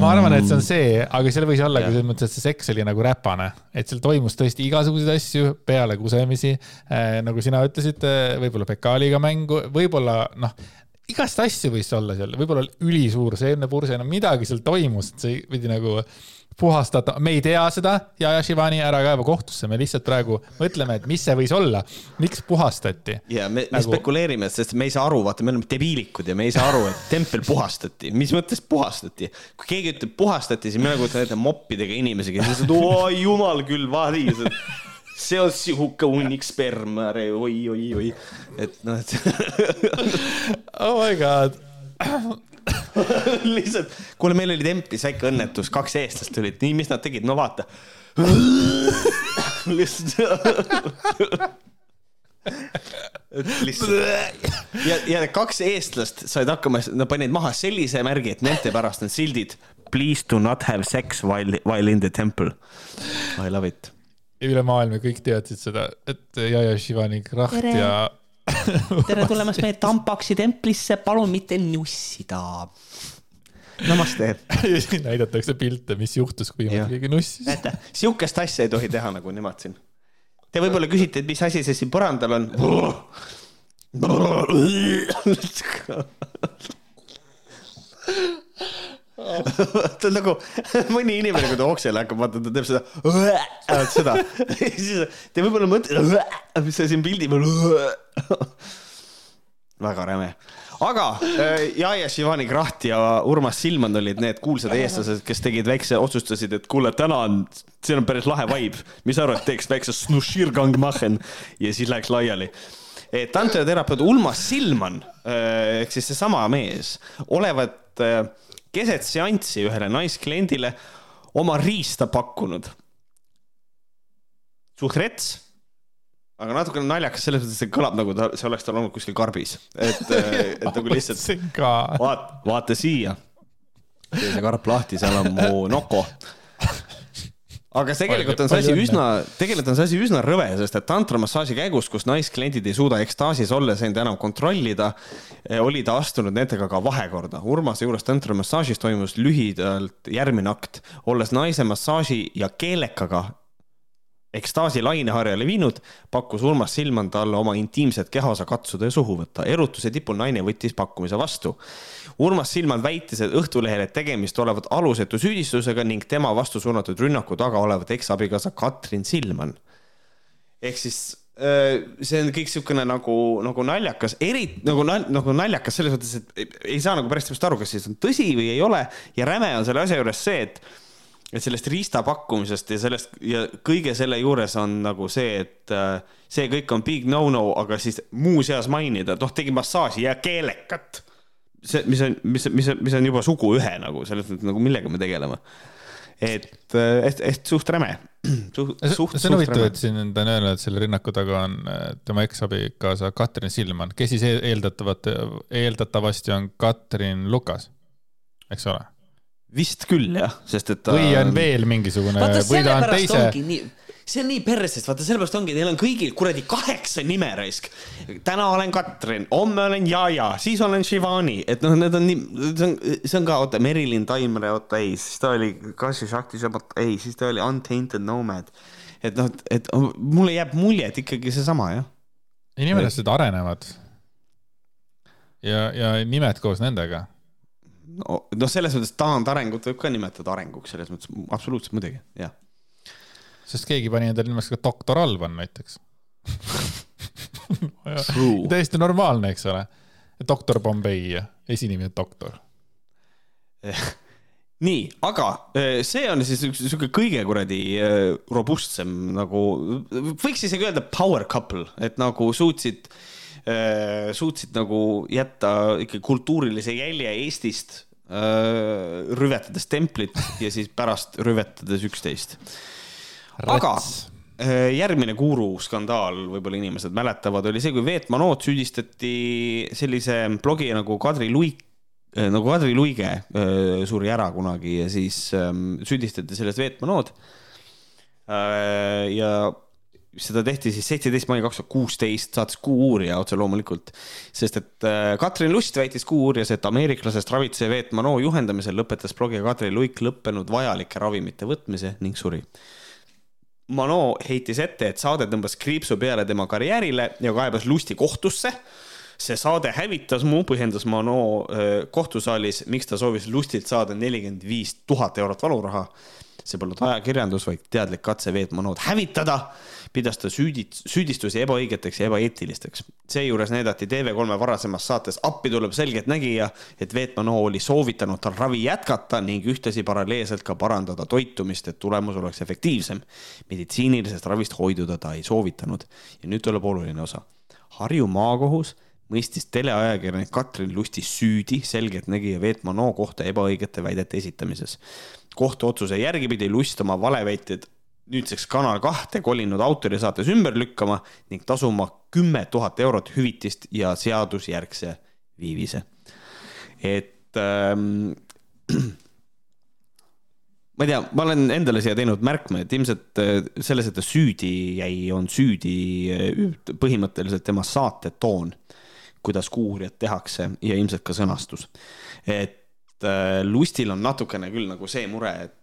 ma arvan, et see on see, aga seal võis olla ka selles mõttes, et see seks oli nagu räpane, et seal toimus tõesti igasuguseid asju peale kusemisi äh,. nagu sina ütlesid, võib-olla Bekaaliga mängu, võib-olla noh, igast asju võis olla seal, võib-olla ülisuur seemnepurse, no midagi seal toimus, et see pidi nagu puhastada, me ei tea seda ja, Shivani ära kaeva kohtusse, me lihtsalt praegu mõtleme, et mis see võis olla, miks puhastati. ja me, me Nagu- spekuleerime, sest me ei saa aru, vaata, me oleme debiilikud ja me ei saa aru, et tempel puhastati, mis mõttes puhastati. kui keegi ütleb puhastati, siis mina kujutan ette moppidega inimesi, kes ütlevad, oi jumal küll, vadi, see on sihuke hunnik sperma, oi, oi, oi, et noh, et oh my god. lihtsalt, kuule, meil oli templis väike õnnetus, kaks eestlast tulid, nii, mis nad tegid, no vaata. lihtsalt. lihtsalt ja, ja kaks eestlast said hakkama, nad panid maha sellise märgi, et nende pärast need sildid. Please do not have sex while, while in the temple. I love it. üle maailma kõik teadsid seda, et Jaja Shivani kraht Tere. ja tere tulemast meie Tampaksi templisse, palun mitte nussida. Namaste. ja siis näidatakse pilte, mis juhtus, kui keegi nussis. näete, sihukest asja ei tohi teha nagu nemad siin. Te võib-olla küsite, et mis asi see siin põrandal on. ta on nagu mõni inimene, kui ta oksele hakkab, vaata, ta teeb seda, seda, siis te võib-olla mõtlete, mis see siin pildi peal. väga räme, aga äh, Jaia Šivani Kraht ja Urmas Silman olid need kuulsad eestlased, kes tegid väikse, otsustasid, et kuule, täna on, siin on päris lahe vibe, mis sa arvad, teeks väikse snuširgang machen ja siis läheks laiali. tantraterapeut Ulmas Silman äh, ehk siis seesama mees olevat äh, keset seanssi ühele naiskliendile oma riista pakkunud. suht rets aga natukene naljakas selles mõttes, et see kõlab nagu ta, see oleks tal olnud kuskil karbis, et, et nagu lihtsalt vaat-, vaata siia. tee see karp lahti, seal on mu noko. Aga tegelikult on see asi üsna, tegelikult on see asi üsna rõve, sest et tantramassaaži käigus, kus naiskliendid ei suuda ekstaasis olles end enam kontrollida, oli ta astunud nendega ka vahekorda. Urmase juures tantramassaažis toimus lühidalt järgmine akt, olles naise massaaži ja keelekaga ekstaasi laineharjale viinud, pakkus Urmas Silman talle oma intiimset kehaosa katsuda ja suhu võtta. erutuse tipul naine võttis pakkumise vastu. Urmas Silman väitis, Õhtulehele, et tegemist olevat alusetu süüdistusega ning tema vastu suunatud rünnaku taga olevat eksabikaasa Katrin Silman. ehk siis äh, see on kõik niisugune nagu, nagu naljakas, eri, nagu, nagu naljakas selles mõttes, et ei- ei saa nagu päris täpselt aru, kas siis on tõsi või ei ole ja räme on selle asja juures see, et et sellest riista pakkumisest ja sellest ja kõige selle juures on nagu see, et äh, see kõik on big no-no, aga siis muuseas mainida, et noh, tegi massaaži ja keelekat. see, mis on, mis, mis, mis on juba suguühe nagu selles mõttes nagu millega me tegeleme. et, et, et suht räme. suht, suht, see on huvitav, et. siin ta on öelnud, et selle rünnaku taga on äh, tema eksabikaasa Katrin Silman, kes siis eel- eeldatavat, eeldatavasti on Katrin Lukas, eks ole? Vist küll jah, sest et ta või on veel mingisugune vaata, ta on sellepärast teise, ongi nii, see on nii persest, vaata sellepärast ongi, neil on kõigil kuradi kaheksa nime raisk. täna olen Katrin, homme olen Jaja, siis olen Shivani, et noh, need on nii, see on, see on ka, oota, Merilin Taimre, oota ei, siis ta oli Kasia Shakti Shabat, ei, siis ta oli Untainted Nomad. et noh, et mulle jääb mulje, et ikkagi seesama jah. inimesed arenevad. ja, ja nimed koos nendega. No, no selles mõttes taandarengut võib ka nimetada arenguks, selles mõttes absoluutselt muidugi, jah. sest keegi pani endale nimeks ka doktor Alban näiteks. True. täiesti normaalne, eks ole. doktor Bombay esinimi on doktor. nii, aga eh, see on siis üks sihuke kõige kuradi eh, robustsem nagu, võiks isegi öelda power couple, et nagu suutsid, suutsid nagu jätta ikka kultuurilise jälje Eestist, rüvetades templit ja siis pärast rüvetades üksteist. aga eh, järgmine guru skandaal, võib-olla inimesed mäletavad, oli see, kui Veet Manood süüdistati sellise blogija nagu Kadri Luik, nagu Kadri Luige suri ära kunagi ja siis ähm, süüdistati selles Veet Manood. ja seda tehti siis seitseteist mai kaks tuhat kuusteist, saatis Kuuuurija otse loomulikult, sest et äh, Katrin Lust väitis Kuuuurijas, et ameeriklasest ravitseja Veet Mano juhendamisel lõpetas blogija Kadri Luik lõppenud vajalike ravimite võtmise ning suri. Mano heitis ette, et saade tõmbas kriipsu peale tema karjäärile ja kaebas Lusti kohtusse. see saade hävitas mu, põhjendas Mano äh, kohtusaalis, miks ta soovis Lustilt saada nelikümmend viis tuhat eurot valuraha. See polnud ajakirjandus, vaid teadlik katse Veet Manod hävitada, pidas ta süüdi, süüdistusi ebaõigeteks ja ebaeetilisteks. seejuures näidati TV3 varasemas saates Appi tuleb selgeltnägija, et Veet Mano oli soovitanud tal ravi jätkata ning ühtlasi paralleelselt ka parandada toitumist, et tulemus oleks efektiivsem. meditsiinilisest ravist hoiduda ta ei soovitanud ja nüüd tuleb oluline osa. Harju maakohus mõistis teleajakirjanik Katrin Lusti süüdi selgeltnägija Veet Mano kohta ebaõigete väidete esitamises. Kohtuotsuse järgi pidi Lust oma valeväited nüüdseks Kanal kahte kolinud autorisaates ümber lükkama ning tasuma kümme tuhat eurot hüvitist ja seadusjärgse viivise. et ähm, ma ei tea, ma olen endale siia teinud märkme, et ilmselt äh, selles, et ta süüdi jäi, on süüdi äh, põhimõtteliselt tema saate toon, kuidas kuuurijat tehakse ja ilmselt ka sõnastus. et Lustil on natukene küll nagu see mure, et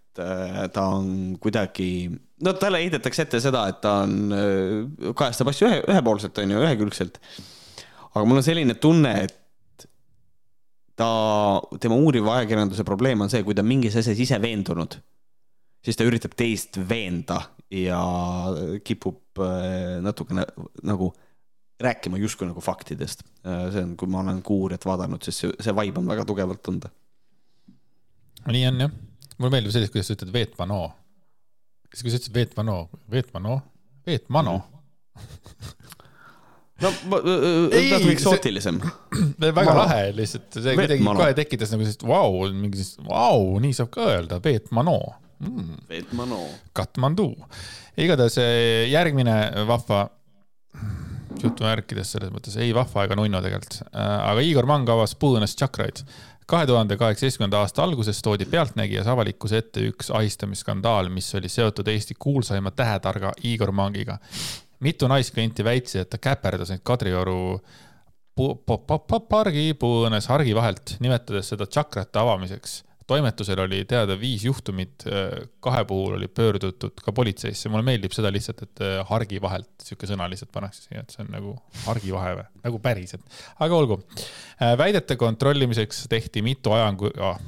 ta on kuidagi, no talle heidetakse ette seda, et ta on, kajastab asju ühe, ühepoolselt, on ju, ühekülgselt. aga mul on selline tunne, et ta, tema uuriva ajakirjanduse probleem on see, kui ta on mingis asjas ise veendunud, siis ta üritab teist veenda ja kipub äh, natukene nagu rääkima justkui nagu faktidest. Äh, see on, kui ma olen Kuuurijat vaadanud, siis see, see vibe on väga tugevalt tunda. Nii on jah, mulle meeldib see, kuidas sa ütled Veet Mano. kas, kui sa ütlesid Veet Mano, Veet Mano, Veet Mano? No natuke eksotilisem. väga ma... lahe lihtsalt, see kuidagi kohe tekitas nagu sellist vau, mingi sellist vau, nii saab ka öelda, Veet Mano. Mm.. Veet Mano. Katmandu. igatahes eh, järgmine vahva jutumärkides selles mõttes ei vahva ega nunnu tegelikult, äh, aga Igor Mang avas Põõnas tšakraid kahe tuhande kaheksateistkümnenda aasta alguses toodi Pealtnägijas avalikkuse ette üks ahistamisskandaal, mis oli seotud Eesti kuulsaima tähetarga Igor Mangiga. mitu naisklienti väitsid, et ta käperdas neid Kadrioru pargi puuõõnes hargi vahelt, nimetades seda tšakrate avamiseks toimetusel oli teada viis juhtumit, kahe puhul oli pöördutud ka politseisse, mulle meeldib seda lihtsalt, et äh, hargi vahelt sihuke sõna lihtsalt pannakse siia, et see on nagu hargivahe või, nagu päriselt. aga olgu, äh, väidete kontrollimiseks tehti mitu ajangu- oh,,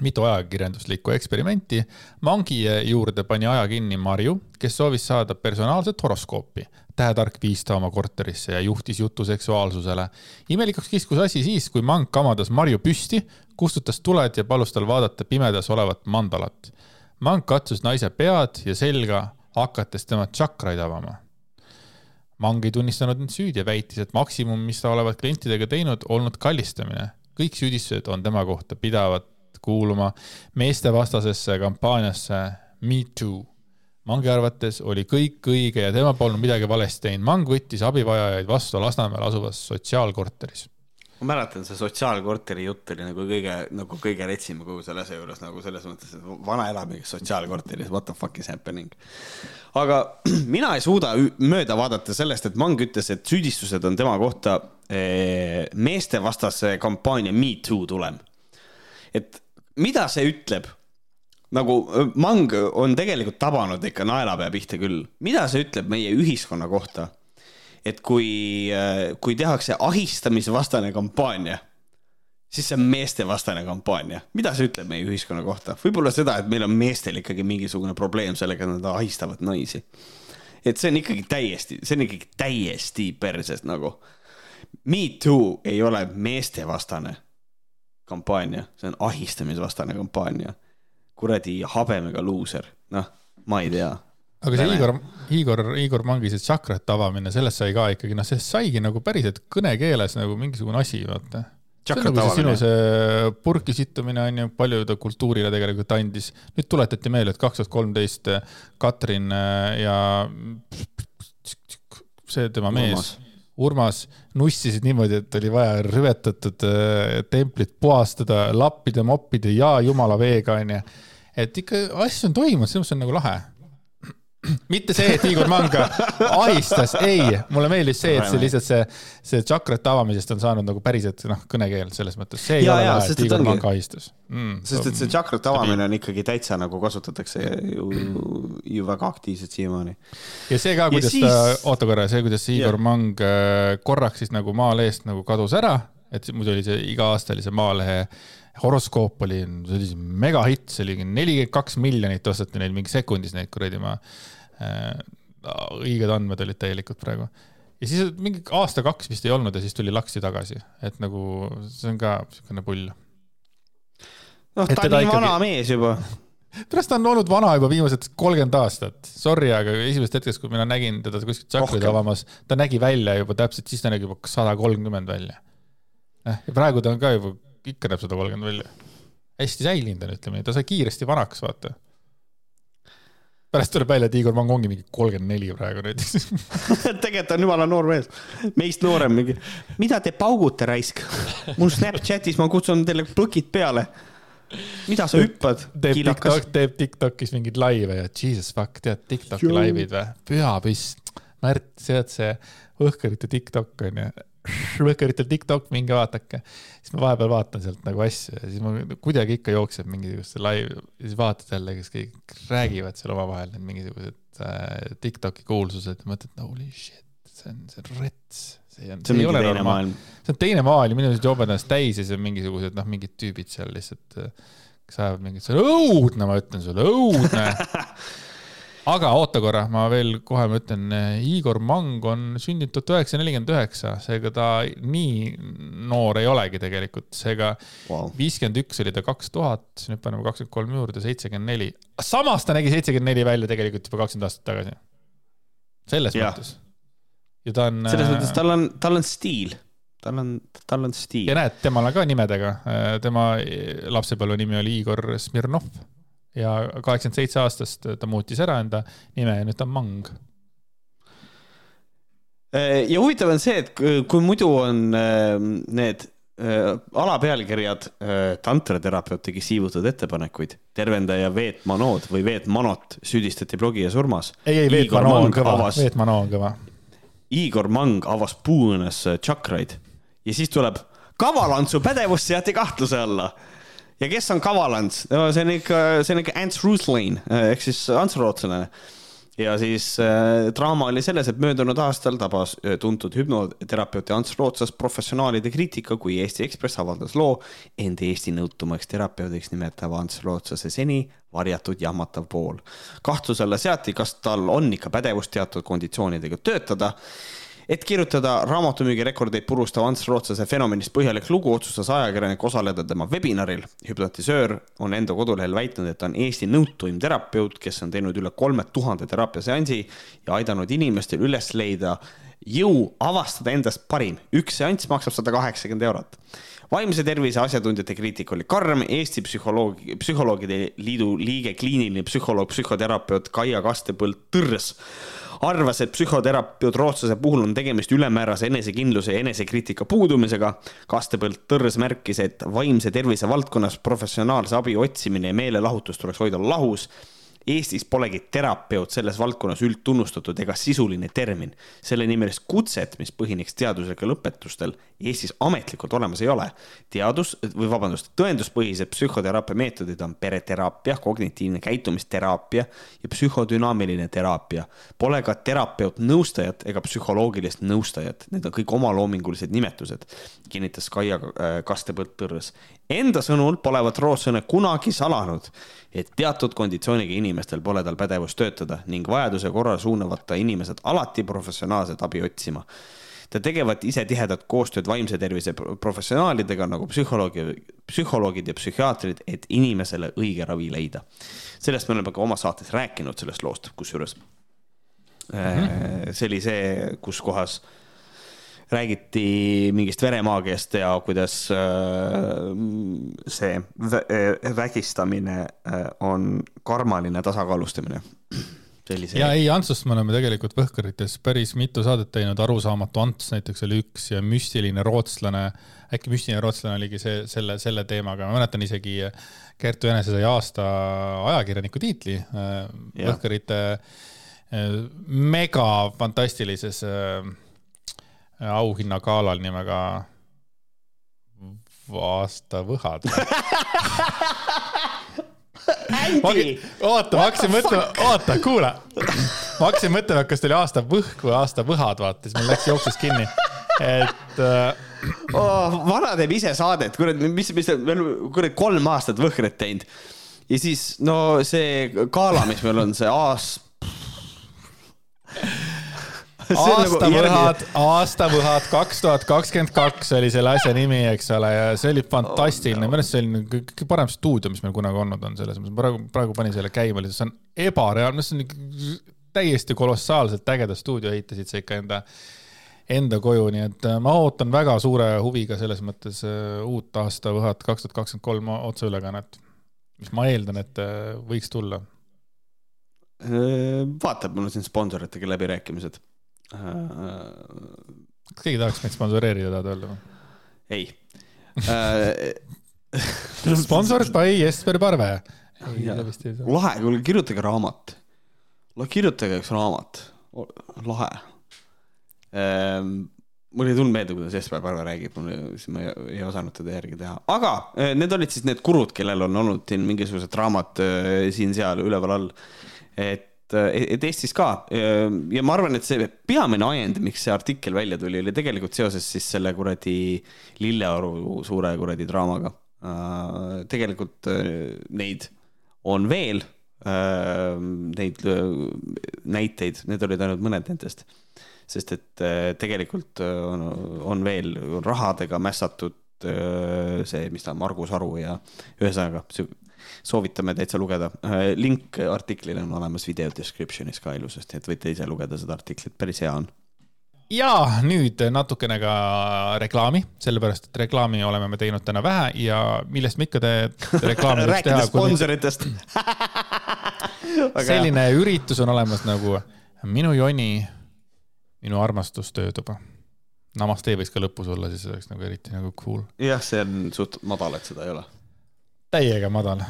mitu ajakirjanduslikku eksperimenti. Mangi juurde pani aja kinni Marju, kes soovis saada personaalset horoskoopi tähetark viis ta oma korterisse ja juhtis jutu seksuaalsusele. imelikuks kiskus asi siis, kui Mang kamadas Marju püsti, kustutas tuled ja palus tal vaadata pimedas olevat mandalat. Mang katsus naise pead ja selga, hakates tema tšakraid avama. Mang ei tunnistanud end süüdi ja väitis, et maksimum, mis ta olevat klientidega teinud, olnud kallistamine. kõik süüdistused on tema kohta pidavat kuuluma meestevastasesse kampaaniasse Me Too Mangi arvates oli kõik õige ja tema polnud midagi valesti teinud. Mang võttis abivajajaid vastu Lasnamäel asuvas sotsiaalkorteris. ma mäletan, see sotsiaalkorteri jutt oli nagu kõige, nagu kõige retsim kogu selle asja juures nagu selles mõttes, et vana elab mingis sotsiaalkorteris, what the fuck is happening. aga mina ei suuda mööda vaadata sellest, et Mang ütles, et süüdistused on tema kohta eh, meestevastase kampaania Me Too tulem. et mida see ütleb nagu Mang on tegelikult tabanud ikka naelapea pihta küll. mida see ütleb meie ühiskonna kohta? et kui, kui tehakse ahistamisvastane kampaania, siis see on meestevastane kampaania. mida see ütleb meie ühiskonna kohta? võib-olla seda, et meil on meestel ikkagi mingisugune probleem sellega, et nad ahistavad naisi. et see on ikkagi täiesti, see on ikkagi täiesti perses nagu. Me too ei ole meestevastane kampaania, see on ahistamisvastane kampaania. Kuradi habemega luuser, noh, ma ei tea. aga see Igor, Igor, Igor Mangi see tšakrate avamine, sellest sai ka ikkagi, noh, sellest saigi nagu päriselt kõnekeeles nagu mingisugune asi, vaata. see on nagu see sinu see purki sittumine on ju, palju ta kultuurile tegelikult andis. nüüd tuletati meelde, et kaks tuhat kolmteist Katrin äh, ja see tema mees Urmas nussisid niimoodi, et oli vaja rüvetatud äh, templit puhastada, lappida, moppida ja jumala veega, onju. Et ikka asju on toimunud, selles mõttes on nagu lahe mitte see, et Igor Manga ahistas, ei, mulle meeldis see, et see lihtsalt see, see tšakrate avamisest on saanud nagu päriselt noh, kõnekeel selles mõttes, see ei ja, ole lahe, et Igor Manga ahistas mm,. sest et see tšakrate avamine on ikkagi täitsa nagu kasutatakse ju, ju väga aktiivselt siiamaani. ja see ka, kuidas siis... ta, oota korra, see, kuidas Igor yeah. Mang äh, korraks siis nagu Maalehest nagu kadus ära, et muidu oli see iga aasta oli see Maalehe horoskoop oli, see oli megahitt, see oli nelikümmend kaks miljonit osteti neil mingi sekundis neid kuradi ma õiged andmed olid täielikult praegu. ja siis mingi aasta-kaks vist ei olnud ja siis tuli laksi tagasi, et nagu see on ka niisugune pull. noh, ta on nii ikkagi... vana mees juba. pärast ta on olnud vana juba viimased kolmkümmend aastat, sorry, aga esimesest hetkest, kui mina nägin teda kuskil Tšakrid avamas, ta nägi välja juba täpselt, siis ta nägi juba sada kolmkümmend välja. jah, ja praegu ta on ka juba, ikka näeb sada kolmkümmend välja. hästi säilinud on, ütleme nii, ta sai kiiresti vanaks, vaata pärast tuleb välja, et Igor Mang ongi mingi kolmkümmend neli praegu näiteks tegelikult on jumala noor mees, meist noorem mingi. mida te paugute raisk? mul Snapchatis ma kutsun teile plõkid peale. mida sa hüppad? teeb TikTok, teeb TikTokis mingeid laive ja jesus fuck, tead TikToki laivid või? püha püss. Märt, see on see õhkõrite TikTok onju võhkaritel TikTok, minge vaadake. siis ma vahepeal vaatan sealt nagu asju ja siis ma kuidagi ikka jookseb mingisugust live siis vaatad jälle, kes kõik räägivad seal omavahel need mingisugused äh, TikToki kuulsused ja mõtled, no holy shit, see on, see on rets. see on, see on mingi teine maailm. see on teine maailm, inimesed joovad ennast täis ja siis on mingisugused noh, mingid tüübid seal lihtsalt, kes ajavad mingit, see on õudne, ma ütlen sulle, õudne aga oota korra, ma veel kohe ma ütlen, Igor Mang on sündinud tuhat üheksasada nelikümmend üheksa, seega ta nii noor ei olegi tegelikult, seega viiskümmend wow. üks oli ta kaks tuhat, nüüd paneme kakskümmend kolm juurde, seitsekümmend neli. samas ta nägi seitsekümmend neli välja tegelikult juba kakskümmend aastat tagasi. selles ja. mõttes. ja ta on. selles mõttes tal on, tal on stiil tal on, tal on stiil. ja näed, temal on ka nimedega, tema lapsepõlve nimi oli Igor Smirnov ja kaheksakümmend seitse aastast ta muutis ära enda nime ja nüüd ta on Mang. Äh, ja huvitav on see, et kui muidu on äh, need äh, alapealkirjad tantraterapeut tegi siivutatud ettepanekuid, tervendaja Veet Manood või Veet Manot süüdistati blogija surmas. ei, ei, Veet Mano on kõva, Veet Mano on kõva. Igor Mang avas puuõõnes tšakraid ja siis tuleb kavalantsu pädevust seati kahtluse alla ja kes on Kavalands no,? see on ikka, see on ikka Ants Ruthlane ehk siis Ants Rootslane. ja siis äh, draama oli selles, et möödunud aastal tabas äh, tuntud hüpnoterapeuti Ants Rootsas professionaalide kriitika, kui Eesti Ekspress avaldas loo end Eesti nõutumaks terapeudiks nimetava Ants Rootsase seni varjatud jahmatav pool. kahtluse alla seati, kas tal on ikka pädevust teatud konditsioonidega töötada et kirjutada raamatumüügirekordeid purustav Ants Rootslase fenomenist põhjalik lugu, otsustas ajakirjanik osaleda tema webinaril. hüpnotisöör on enda kodulehel väitnud, et ta on Eesti nõutuim terapeut, kes on teinud üle kolme tuhande teraapiaseansi ja aidanud inimestel üles leida jõu avastada endast parim. üks seanss maksab sada kaheksakümmend eurot vaimse tervise asjatundjate kriitika oli karm, Eesti psühholoogi, psühholoogide liidu liige, kliiniline psühholoog, psühhoterapeut Kaia Kastepõld Tõrs arvas, et psühhoterapeut rootslase puhul on tegemist ülemäärase enesekindluse ja enesekriitika puudumisega. Kastepõld Tõrs märkis, et vaimse tervise valdkonnas professionaalse abi otsimine ja meelelahutus tuleks hoida lahus Eestis polegi terapeut selles valdkonnas üldtunnustatud ega sisuline termin. selle nimelist kutset, mis põhineks teaduslikel õpetustel, Eestis ametlikult olemas ei ole. teadus või vabandust, tõenduspõhised psühhoteraapia meetodid on pereteraapia, kognitiivne käitumisteraapia ja psühhodünaamiline teraapia. Pole ka terapeut nõustajat ega psühholoogilist nõustajat, need on kõik omaloomingulised nimetused, kinnitas Kaia äh, Kastepõld-Tõrres. Enda sõnul polevat Rootsõne kunagi salanud et teatud konditsiooniga inimestel pole tal pädevust töötada ning vajaduse korral suunavad ta inimesed alati professionaalset abi otsima. ta tegevad ise tihedat koostööd vaimse tervise professionaalidega nagu psühholoogi, psühholoogid ja psühhiaatrid, et inimesele õige ravi leida. sellest me oleme ka oma saates rääkinud, sellest loost, kusjuures mm -hmm. see oli see, kus kohas äh, räägiti mingist veremaagiast ja kuidas äh, see äh, vägistamine äh, on karmaline tasakaalustamine. sellise. ja ei, Antsust me oleme tegelikult Võhkarites päris mitu saadet teinud, Arusaamatu Ants näiteks oli üks ja Müstiline rootslane, äkki Müstiline rootslane oligi see, selle, selle teemaga, ma mäletan isegi Kertu Jänese sai aasta ajakirjaniku tiitli Võhkarite mega fantastilises auhinnagalal nimega aasta võhad Andy! oota, ma hakkasin mõtlema, oota, kuule. ma hakkasin mõtlema, et kas oli aasta võhk või aasta võhad, vaata, siis mul läks jooksus kinni. et äh.... Oh, vana teeb ise saadet, kurat, mis, mis, me oleme kurat kolm aastat võhkret teinud. ja siis no see gala, mis meil on, see aas aastavõhad, aastavõhad kaks tuhat kakskümmend kaks oli selle asja nimi, eks ole, ja see oli fantastiline. Oh,, minu arust see oli nagu kõige parem stuudio, mis meil kunagi olnud on, selles mõttes, praegu, praegu panin selle käima, see on ebareaalne, see on täiesti kolossaalselt ägeda stuudio ehitasid sa ikka enda, enda koju, nii et äh, ma ootan väga suure huviga selles mõttes äh, uut aastavõhat kaks tuhat kakskümmend kolm otseülekannet, mis ma eeldan, et äh, võiks tulla. Vaatab, mul on siin sponsoritega läbirääkimised. Kas keegi tahaks meid sponsoreerida, tahad öelda või? ei äh, Sponsored by Jesper Parve. lahe, kuulge, kirjutage raamat. kirjutage üks raamat, lahe ähm, mul ei tulnud meelde, kuidas Jesper Parve räägib, siis ma ei, ei osanud teda järgi teha, aga äh, need olid siis need kurud, kellel on olnud siin mingisugused raamat siin-seal üleval-all et et Eestis ka ja ma arvan, et see peamine ajend, miks see artikkel välja tuli, oli tegelikult seoses siis selle kuradi Lilleoru suure kuradi draamaga. tegelikult neid on veel, neid näiteid, need olid ainult mõned nendest. sest et tegelikult on, on veel rahadega mässatud see, mis ta on, Margus Aru ja ühesõnaga soovitame täitsa lugeda. Link artiklile on olemas video description'is ka ilusasti, et võite ise lugeda seda artiklit, päris hea on ja nüüd natukene ka reklaami, sellepärast et reklaami oleme me teinud täna vähe ja millest me ikka te reklaami võiks teha. sponsoritest selline üritus on olemas nagu Minu jonni, minu armastus töötuba. Namaste võiks ka lõpus olla, siis oleks nagu eriti nagu cool. jah, see on suht madal, et seda ei ole täiega madal.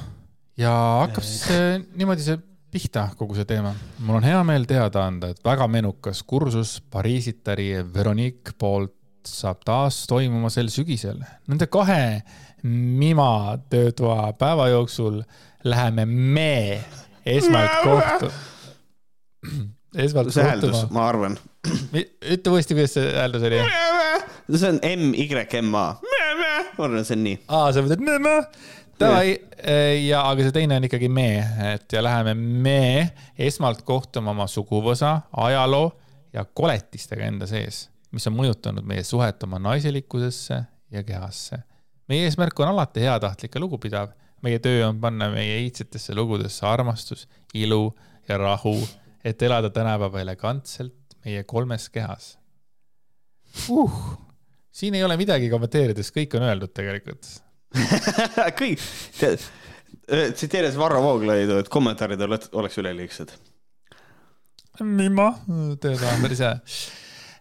ja hakkab siis äh, niimoodi see pihta, kogu see teema. mul on hea meel teada anda, et väga menukas kursus Pariisitari Veronique poolt saab taas toimuma sel sügisel. Nende kahe Mima töötoa päeva jooksul läheme me esmalt kohtu. esmalt see hääldus, ma arvan. Ütle uuesti, kuidas see hääldus oli. see on M, Y, M, A. ma arvan, et see on nii. aa, sa mõtled me, Davai, eh, ja aga see teine on ikkagi me, et ja läheme me esmalt kohtuma oma suguvõsa, ajaloo ja koletistega enda sees, mis on mõjutanud meie suhet oma naiselikkusesse ja kehasse. meie eesmärk on alati heatahtlik ja lugupidav. meie töö on panna meie iidsetesse lugudesse armastus, ilu ja rahu, et elada tänapäeva elegantselt meie kolmes kehas uh,. siin ei ole midagi kommenteerida, sest kõik on öeldud tegelikult kõik, tsiteerides Varro Vooglaidu, et kommentaarid oleks üleliigsed. Mimma, tööd on päris hea.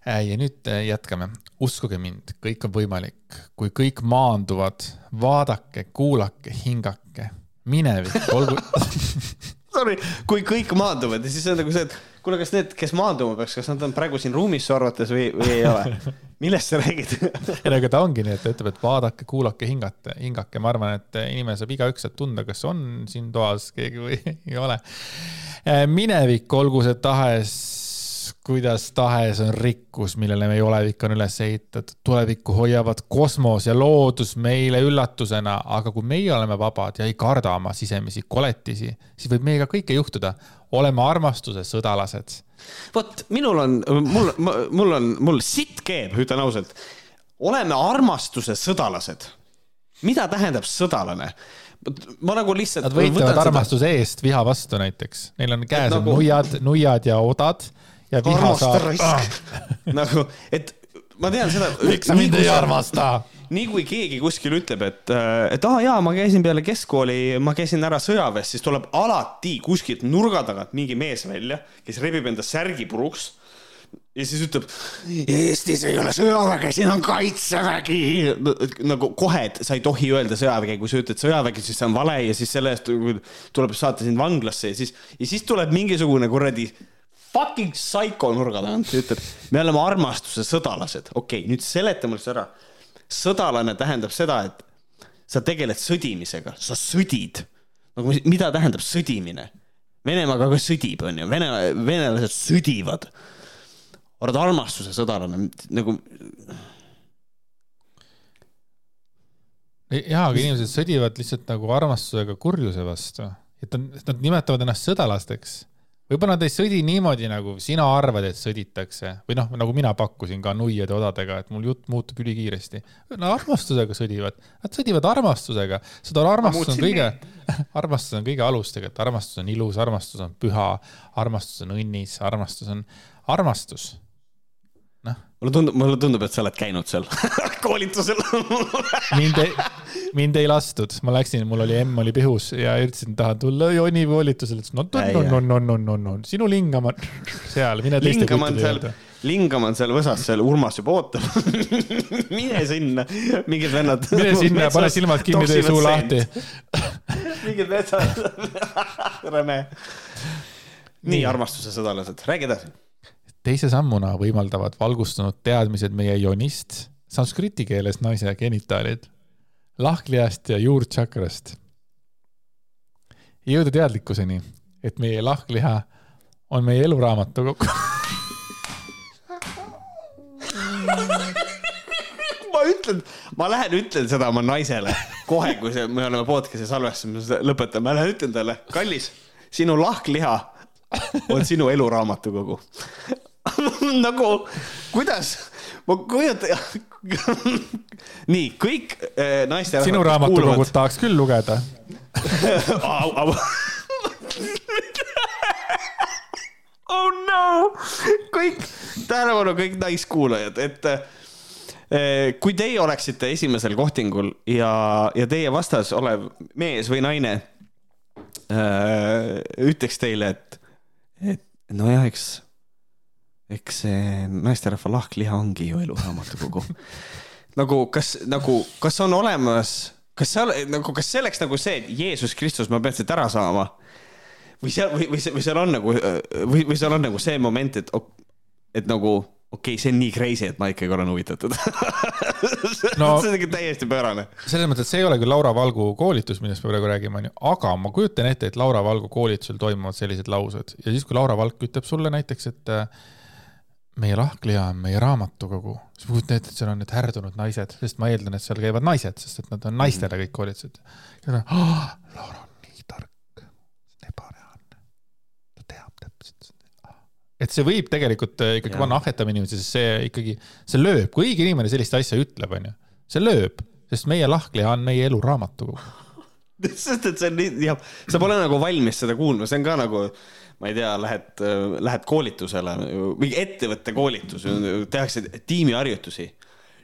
Äh, ja nüüd äh, jätkame. uskuge mind, kõik on võimalik, kui kõik maanduvad, vaadake, kuulake, hingake, minevik, olgu Sorry, kui kõik maanduvad ja siis on nagu see, et kuule, kas need, kes maanduma peaks, kas nad on praegu siin ruumis su arvates või, või ei ole? millest sa räägid ei no aga ta ongi nii, et ta ütleb, et vaadake, kuulake, hingate, hingake, ma arvan, et inimene saab igaüks sealt tunda, kas on siin toas keegi või ei ole. Äh, minevik, olgu see tahes kuidas tahes on rikkus, millele meie olevik on üles ehitatud. tulevikku hoiavad kosmos ja loodus meile üllatusena, aga kui meie oleme vabad ja ei karda oma sisemisi koletisi, siis võib meiega kõike juhtuda. oleme armastuse sõdalased. vot minul on, mul, mul on, mul sitt keeb, ütlen ausalt. oleme armastuse sõdalased. mida tähendab sõdalane? ma nagu lihtsalt. Nad võitlevad armastuse seda... eest viha vastu näiteks, neil on käes nagu... nuiad, nuiad ja odad ja viha saab ah. nagu, et ma tean seda. miks sa mind ei armasta? nii kui keegi kuskil ütleb, et, et aa ah, jaa, ma käisin peale keskkooli, ma käisin ära sõjaväes, siis tuleb alati kuskilt nurga tagant mingi mees välja, kes rebib enda särgi puruks ja siis ütleb, Eestis ei ole sõjaväge, siin on kaitsevägi. nagu kohe, et sa ei tohi öelda sõjavägi, kui sa ütled sõjavägi, siis see on vale ja siis selle eest tuleb saata sind vanglasse ja siis, ja siis tuleb mingisugune kuradi fucking psycho nurga tagant ja ütleb, me oleme armastuse sõdalased. okei okay,, nüüd seleta mulle see ära. sõdalane tähendab seda, et sa tegeled sõdimisega, sa sõdid. nagu mida tähendab sõdimine? Venemaaga ka sõdib, onju, vene, venelased sõdivad. oled armastuse sõdalane, nagu. jaa, aga inimesed sõdivad lihtsalt nagu armastusega kurjuse vastu, et nad, nad nimetavad ennast sõdalasteks võib-olla nad ei sõdi niimoodi, nagu sina arvad, et sõditakse. Või noh, nagu mina pakkusin ka nuiade odadega, et mul jutt muutub ülikiiresti. Nad armastusega sõdivad, nad sõdivad armastusega, seda armastus on kõige, armastus on kõige alus tegelikult, armastus on ilus, armastus on püha, armastus on õnnis, armastus on armastus. Noh. mulle tundub, mulle tundub, et sa oled käinud seal koolitusel. Mind ei, mind ei lastud, ma läksin, mul oli emm oli pihus ja ütlesin, tahan tulla Joni koolitusele, ütles no, no, no, no, no, no, no, sinu lingam on seal, mine teiste kuttide juurde. lingam on seal võsas, seal Urmas juba ootab. Mine sinna, mingid vennad. mine sinna, pane silmad kinni, tee suu lahti. Mingid metsad räme. nii, armastuse sõdalased, räägi edasi. Teise sammuna võimaldavad valgustunud teadmised meie jonist, sanskriti keeles naise genitaalid, lahklihast ja juurtšakrast. jõuda teadlikkuseni, et meie lahkliha on meie eluraamatukogu ma ütlen, ma lähen ütlen seda oma naisele kohe, kui see, me oleme podcast'i salvestamas, lõpetame, ma lähen ütlen talle, kallis, sinu lahkliha on sinu eluraamatukogu nagu, kuidas, ma kujutan nii, kõik äh, naiste. sinu raamatukogut kuuluvad... tahaks küll lugeda oh no, kõik, tähelepanu, kõik naiskuulajad, et äh, kui teie oleksite esimesel kohtingul ja, ja teie vastas olev mees või naine äh, ütleks teile, et, et nojah, eks eks see naisterahva lahkliha ongi ju eluraamatukogu nagu kas, nagu, kas on olemas, kas seal nagu, kas see oleks nagu see, et Jeesus Kristus, ma pean siit ära saama? või seal, või, või, või seal on nagu, või, või seal on nagu see moment, et, et nagu okei okay,, see on nii crazy, et ma ikkagi olen huvitatud no, see on ikka täiesti pöörane. selles mõttes, et see ei ole küll Laura Valgu koolitus, millest me praegu räägime, onju, aga ma kujutan ette, et Laura Valgu koolitusel toimuvad sellised laused ja siis, kui Laura Valk ütleb sulle näiteks, et äh, meie lahkliha on meie raamatukogu, siis ma kujutan ette, et seal on need härdunud naised, sest ma eeldan, et seal käivad naised, sest et nad on naistele kõik koolitused. Oh, Laura on nii tark, ebareaalne, ta teab täpselt. et see võib tegelikult äh, ikkagi panna ahhetama inimesi, sest see ikkagi, see lööb, kui õige inimene sellist asja ütleb, onju, see lööb, sest meie lahkliha on meie elu raamatukogu. Sest et see on nii, jah, sa pole nagu valmis seda kuulma, see on ka nagu ma ei tea, lähed, lähed koolitusele või ettevõtte koolitus, tehakse tiimiharjutusi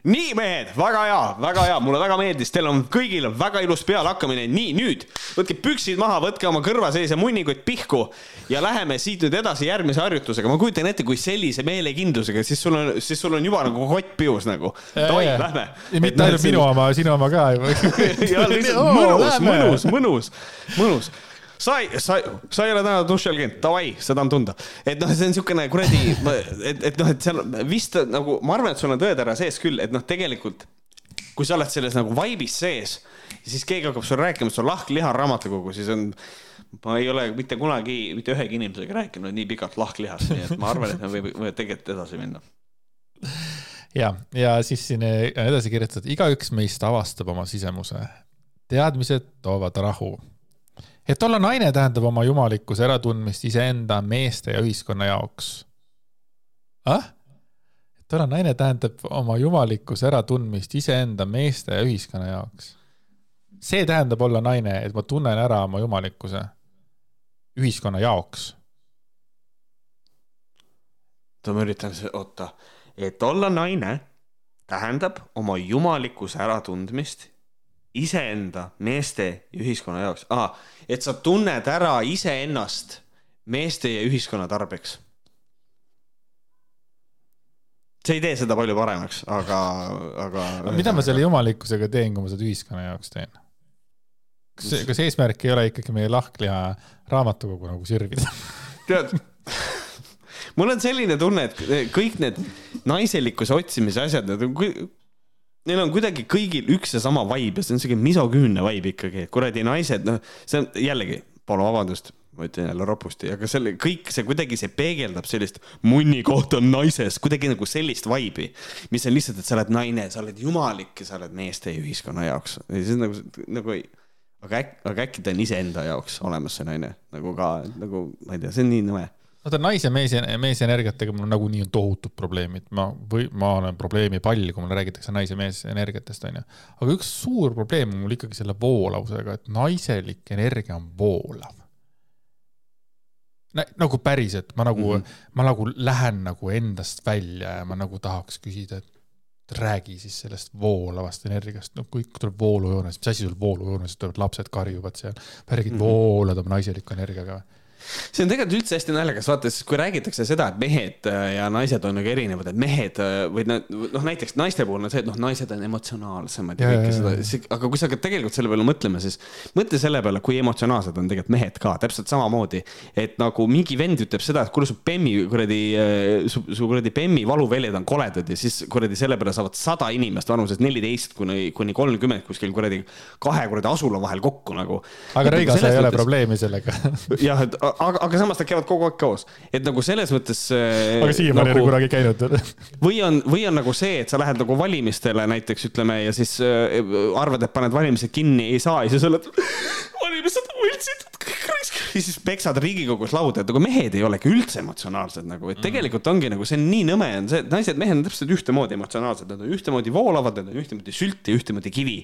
nii mehed, väga hea, väga hea, mulle väga meeldis, teil on kõigil väga ilus pealehakkamine. nii nüüd võtke püksid maha, võtke oma kõrva sees ja munnikott pihku ja läheme siit nüüd edasi järgmise harjutusega. ma kujutan ette, kui sellise meelekindlusega, siis sul on, siis sul on juba nagu kott pius nagu. Davai, lähme. ja mitte ainult minu oma, sinu oma ka. ja lihtsalt mõnus, mõnus, mõnus, mõnus sa ei, sa, sa ei ole täna duši all käinud, davai, seda on tunda. et noh, see on niisugune kuradi, et, et noh, et seal vist nagu, ma arvan, et sul on tõetera sees küll, et noh, tegelikult kui sa oled selles nagu vaibis sees, siis keegi hakkab sulle rääkima, et sul lahkliha on raamatukogu, siis on, ma ei ole mitte kunagi mitte ühegi inimesega rääkinud nii pikalt lahklihast, nii et ma arvan, et me võime, võime tegelikult edasi minna. ja, ja siis siin edasi kirjutatud, igaüks meist avastab oma sisemuse. teadmised toovad rahu et olla naine tähendab oma jumalikkuse äratundmist iseenda, meeste ja ühiskonna jaoks ah?. et olla naine tähendab oma jumalikkuse äratundmist iseenda, meeste ja ühiskonna jaoks. see tähendab olla naine, et ma tunnen ära oma jumalikkuse ühiskonna jaoks. oota, ma üritan, oota, et olla naine tähendab oma jumalikkuse äratundmist iseenda, meeste ja ühiskonna jaoks ah,, et sa tunned ära iseennast meeste ja ühiskonna tarbeks. see ei tee seda palju paremaks, aga, aga. mida ma selle jumalikkusega teen, kui ma seda ühiskonna jaoks teen? kas, kas eesmärk ei ole ikkagi meie lahkliha raamatukogu nagu sirvida tead mul on selline tunne, et kõik need naiselikkuse otsimise asjad, need on neil on kuidagi kõigil üks ja sama vibe ja see on siuke misoküünne vibe ikkagi, et kuradi naised, noh, see on jällegi, palun vabandust, ma ütlen jälle ropusti, aga selle kõik see kuidagi, see peegeldab sellist munni koht on naises, kuidagi nagu sellist vibe'i, mis on lihtsalt, et sa oled naine, sa oled jumalik ja sa oled meeste ühiskonna jaoks. ja siis nagu, nagu aga äkki, aga äkki ta on iseenda jaoks olemas, see naine nagu ka nagu ma ei tea, see on nii nõme. Vaata naise, mees, meesenergiatega mul nagunii on tohutud probleemid, ma või ma olen probleemi pall, kui mulle räägitakse naise meesenergiatest, onju. aga üks suur probleem on mul ikkagi selle voolavusega, et naiselik energia on voolav. nagu päriselt, ma nagu mm. -hmm. ma nagu lähen nagu endast välja ja ma nagu tahaks küsida, et räägi siis sellest voolavast energiast, no kõik tuleb voolujoones, mis asi sul voolujoones, tulevad lapsed karjuvad seal, räägid mm. -hmm. voolad oma naiseliku energiaga. See on tegelikult üldse hästi naljakas, vaata, sest kui räägitakse seda, et mehed äh, ja naised on nagu erinevad, et mehed äh, või noh, näiteks naiste puhul on see, et noh, naised on emotsionaalsemad ja Ja, kõike seda, aga kui sa hakkad tegelikult selle peale mõtlema, siis mõtle selle peale, kui emotsionaalsed on tegelikult mehed ka, täpselt samamoodi. et nagu mingi vend ütleb seda, et kuule, su bemmi kuradi, su, su kuradi bemmi valuväljad on koledad ja siis kuradi selle peale saavad sada inimest vanuses neliteist kuni, kuni kolmkümmend kuskil kuradi kahe kuradi asula vahel kokku nagu. aga Rõigas ei ole probleemi sellega jah, et aga, aga samas nad käivad kogu aeg koos, et nagu selles mõttes. aga siiamaani ei ole kunagi käinud. või on, või on nagu see, et sa lähed nagu valimistele näiteks ütleme ja siis äh, arvad, et paned valimised kinni, ei saa ja siis oled, valimised võltsitud, ja siis peksad Riigikogus lauda, et nagu mehed ei olegi üldse emotsionaalsed nagu, et tegelikult ongi nagu see on nii nõme on see, et naised, mehed on täpselt ühtemoodi emotsionaalsed, nad on ühtemoodi voolavad, nad on ühtemoodi sült ja ühtemoodi kivi.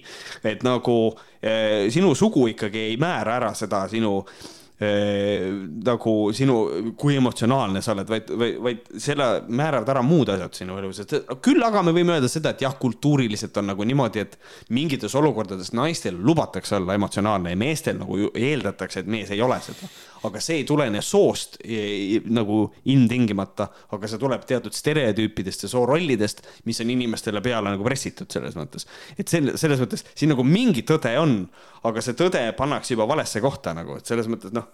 et nagu eh, sinu sugu ikkagi ei määra ära seda sinu eh, nagu sinu, kui emotsionaalne sa oled, vaid, vaid, vaid selle määravad ära muud asjad sinu elus, et küll aga me võime öelda seda, et jah, kultuuriliselt on nagu niimoodi, et mingites olukordades naistel lubatakse olla emotsionaalne ja meestel nagu eeldatakse, et mees ei ole seda. Aga see ei tulene soost eh, nagu ilmtingimata, aga see tuleb teatud stereotüüpidest ja soorollidest, mis on inimestele peale nagu pressitud selles mõttes. et sel-, selles mõttes siin nagu mingi tõde on, aga see tõde pannakse juba valesse kohta nagu, et selles mõttes noh,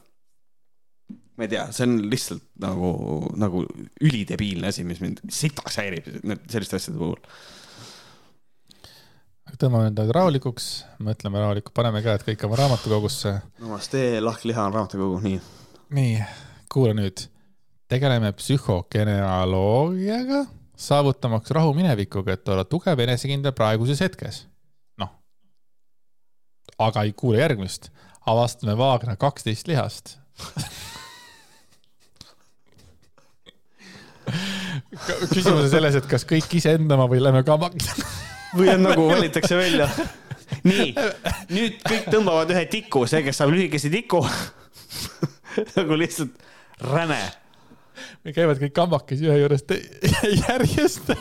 ma ei tea, see on lihtsalt nagu, nagu ülidebiilne asi, mis mind sitaks häirib selliste asjade puhul. Tõmbame endale rahulikuks, mõtleme rahulikult, paneme käed kõik oma raamatukogusse. Namaste, lahkliha on raamatukogu, nii. nii, kuula nüüd. tegeleme psühhogenealoogiaga, saavutamaks rahu minevikuga, et olla tugev ja enesekindel praeguses hetkes. noh, aga ei kuule järgmist. avastame Wagner kaksteist lihast. küsimus on selles, et kas kõik iseenda oma või lähme kambakile. Või on nagu valitakse välja. nii, nüüd kõik tõmbavad ühe tiku, see, kes saab lühikese tiku. nagu lihtsalt räme. me käivad kõik kambakesi ühe juures järjest,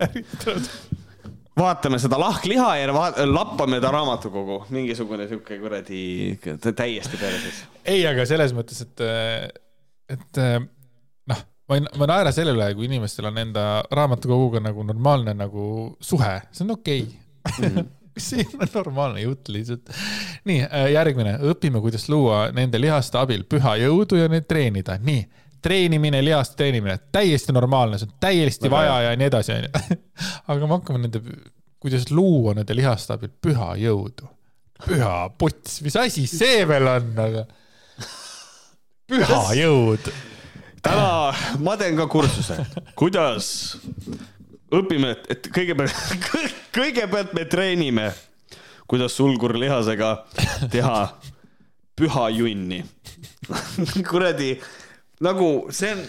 järjest. vaatame seda lahkliha ja vaat- lappame ta raamatukogu, mingisugune sihuke kuradi täiesti perses. ei, aga selles mõttes, et, et ma ei, ma ei naera selle üle, kui inimestel on enda raamatukoguga nagu normaalne nagu suhe, see on okei okay. see on normaalne jutt lihtsalt. nii, järgmine, õpime, kuidas luua nende lihaste abil püha jõudu ja neid treenida, nii treenimine, lihaste treenimine, täiesti normaalne, see on täiesti Väga vaja ja nii edasi, onju. aga me hakkame nende, kuidas luua nende lihaste abil püha jõudu. püha puts, mis asi see veel on, aga püha jõud. Täna ma teen ka kursuse, kuidas õpime, et kõigepealt, kõigepealt me treenime, kuidas sulgurlihasega teha püha junni. kuradi, nagu see on,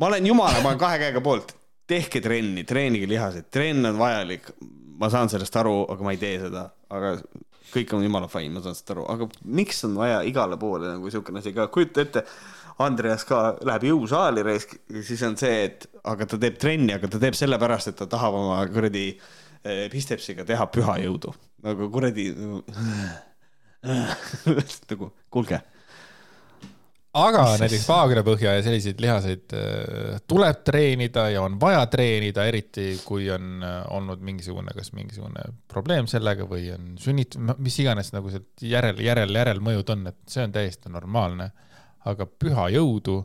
ma olen jumala, ma olen kahe käega poolt, tehke trenni, treenige lihaseid, trenn on vajalik. ma saan sellest aru, aga ma ei tee seda, aga kõik on jumala fine, ma saan sellest aru, aga miks on vaja igale poole nagu siukene asi ka, kujuta ette Andreas ka läheb jõusaali raisk, siis on see, et aga ta teeb trenni, aga ta teeb sellepärast, et ta tahab oma kuradi eh, bistepsiga teha püha jõudu. nagu kuradi nagu kuulge, aga näiteks vaagrapõhja ja selliseid lihaseid äh, tuleb treenida ja on vaja treenida, eriti kui on äh, olnud mingisugune, kas mingisugune probleem sellega või on sünnit-, mis iganes nagu see järel, järel, järelmõjud on, et see on täiesti normaalne. Aga püha jõudu.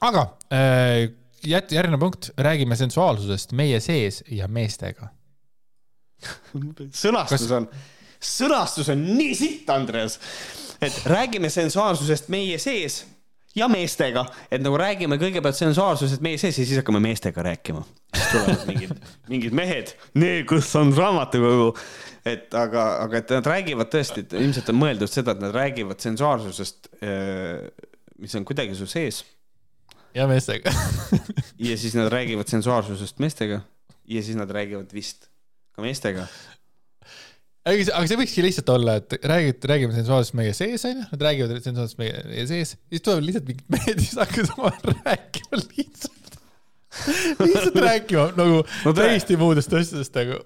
aga äh, jät-, järgmine punkt, räägime sensuaalsusest meie sees ja meestega. sõnastus Kas- on, sõnastus on nii sitt, Andreas, et räägime sensuaalsusest meie sees ja meestega, et nagu räägime kõigepealt sensuaalsusest meie sees ja siis hakkame meestega rääkima. siis tulevad mingid, mingid mehed, need, kus on raamatukogu. Et aga, aga et nad räägivad tõesti, et ilmselt on mõeldud seda, et nad räägivad sensuaalsusest, mis on kuidagi su sees ja meestega. ja siis nad räägivad sensuaalsusest meestega ja siis nad räägivad vist ka meestega. aga see, aga see võikski lihtsalt olla, et räägid, räägime sensuaalsust meie sees onju, nad räägivad sensuaalsust meie, sees, siis tulevad lihtsalt mingid mehed, siis hakkavad omavahel rääkima lihtsalt. lihtsalt rääkima nagu No täiesti muudest asjadest nagu.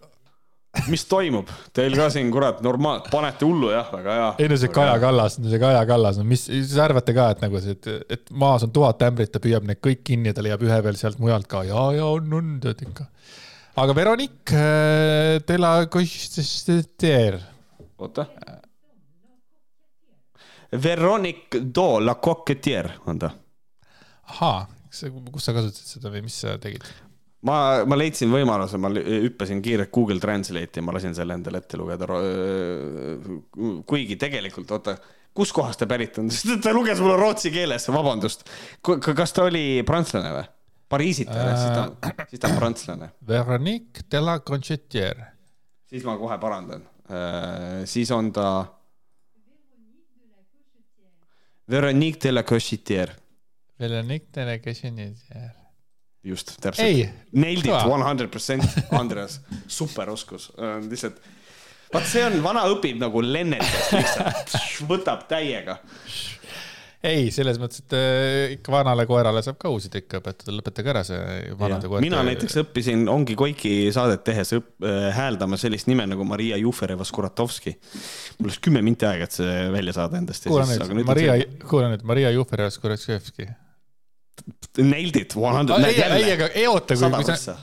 Mis toimub, teil ka siin kurat normaal, panete hullu jah, väga hea. ei no see Kaja Kallas, see Kaja Kallas, no mis, siis arvate ka, et nagu see, et, et maas on tuhat ämbrit, ta püüab need kõik kinni ja ta leiab ühe veel sealt mujalt ka ja, ja on, on tead ikka. aga Veronique äh, de la Cochetier, oota. Veronique Do la Coquetier on ta. ahaa, kus sa kasutasid seda või mis sa tegid? ma, ma leidsin võimaluse, ma hüppasin kiirelt Google Translate'i ja ma lasin selle endale ette lugeda. kuigi tegelikult, oota, kuskohast ta pärit on, sest ta luges mulle rootsi keeles, vabandust. kas ta oli prantslane või? Pariisit oli, siis ta, siis ta on prantslane. Veronique de la Conchetier. siis ma kohe parandan. siis on ta. Veronique de la Cochetier, Veronique de la Conchetier. just, täpselt. Nailed it one hundred percent, Andreas, superoskus, lihtsalt. vaat see on, vana õpib nagu lenneldas lihtsalt, võtab täiega. ei selles mõttes, et äh, ikka vanale koerale saab ka uusi trikke õpetada, lõpetage ära see vanade koerte. mina näiteks õppisin Ongi Koiki saadet tehes õpp, äh, hääldama sellist nime nagu Maria Jufereva-Skuratovski. mul läks kümme minti aega, et see välja saada endast. kuula nüüd, Maria, kuula nüüd, Maria Jufereva-Skuratševski. Nailed it one hundred, ei, näed ei, jälle, aga ei oota, kui, kui sa, prossa.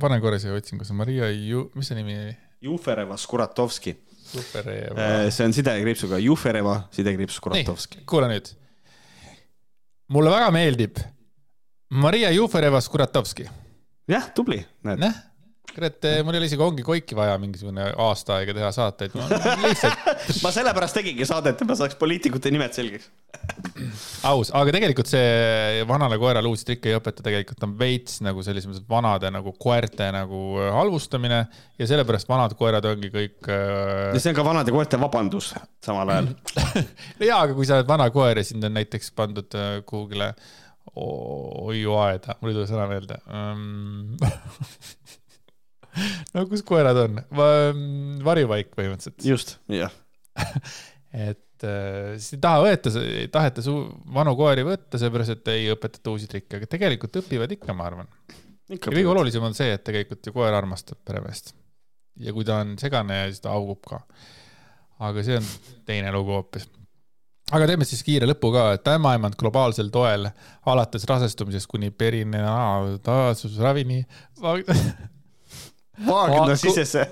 panen korra siia otsingusse, Maria Ju-, mis see nimi oli? Jufereva-Skuratovski, super. see on sidekriipsuga Jufereva, sidekriips Skuratovski. kuula nüüd. mulle väga meeldib Maria Jufereva-Skuratovski. jah, tubli, näed. kurat, mul ei ole isegi ongi koiki vaja mingisugune aasta aega teha saateid, lihtsalt ma sellepärast tegingi saadet, et ma saaks poliitikute nimed selgeks. aus, aga tegelikult see vanale koerale uusi trikke ei õpeta, tegelikult on veits nagu selles mõttes vanade nagu koerte nagu halvustamine ja sellepärast vanad koerad ongi kõik äh, ja see on ka vanade koerte vabandus samal ajal. jaa, aga kui sa oled vana koer ja sind on näiteks pandud äh, kuhugile hoiuaeda, mul ei tule sõna meelde. no kus koerad on Va? varjupaik põhimõtteliselt, just, jah. et äh, siis ei taha võeta, ei taheta su vanu koeri võtta, seepärast et ei õpetata uusi trikke, aga tegelikult õpivad ikka, ma arvan. ja kõige olulisem on see, et tegelikult ju koer armastab peremeest. ja kui ta on segane, siis ta haugub ka. aga see on teine lugu hoopis aga teeme siis kiire lõpu ka, et ämmaemand globaalsel toel alates rasestumisest kuni perinataalsusravini, Vaagna sisese.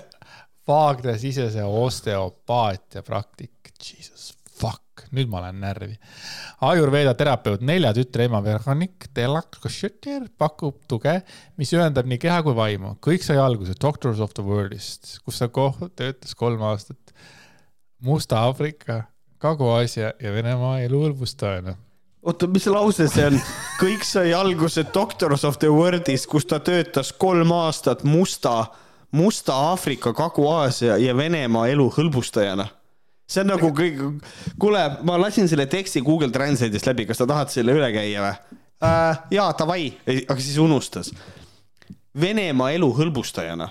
vaagnasisese osteopaatia praktik, jesus fuck, nüüd ma olen närvi. Ayurveda terapeut nelja tütre ema Veronique Delacroixetier pakub tuge, mis ühendab nii keha kui vaimu. kõik sai alguse Doctors of the World'ist, kus ta koh- töötas kolm aastat Musta Aafrika, Kagu-Aasia ja Venemaa eluhõlbustajana oota, mis lause see on? kõik sai alguse Doctors of the World'is, kus ta töötas kolm aastat musta, musta Aafrika, Kagu-Aasia ja Venemaa elu hõlbustajana. see on nagu kõik, kuule, ma lasin selle teksti Google Translate'ist läbi, kas sa tahad selle üle käia või äh,? jaa, davai, aga siis unustas. Venemaa elu hõlbustajana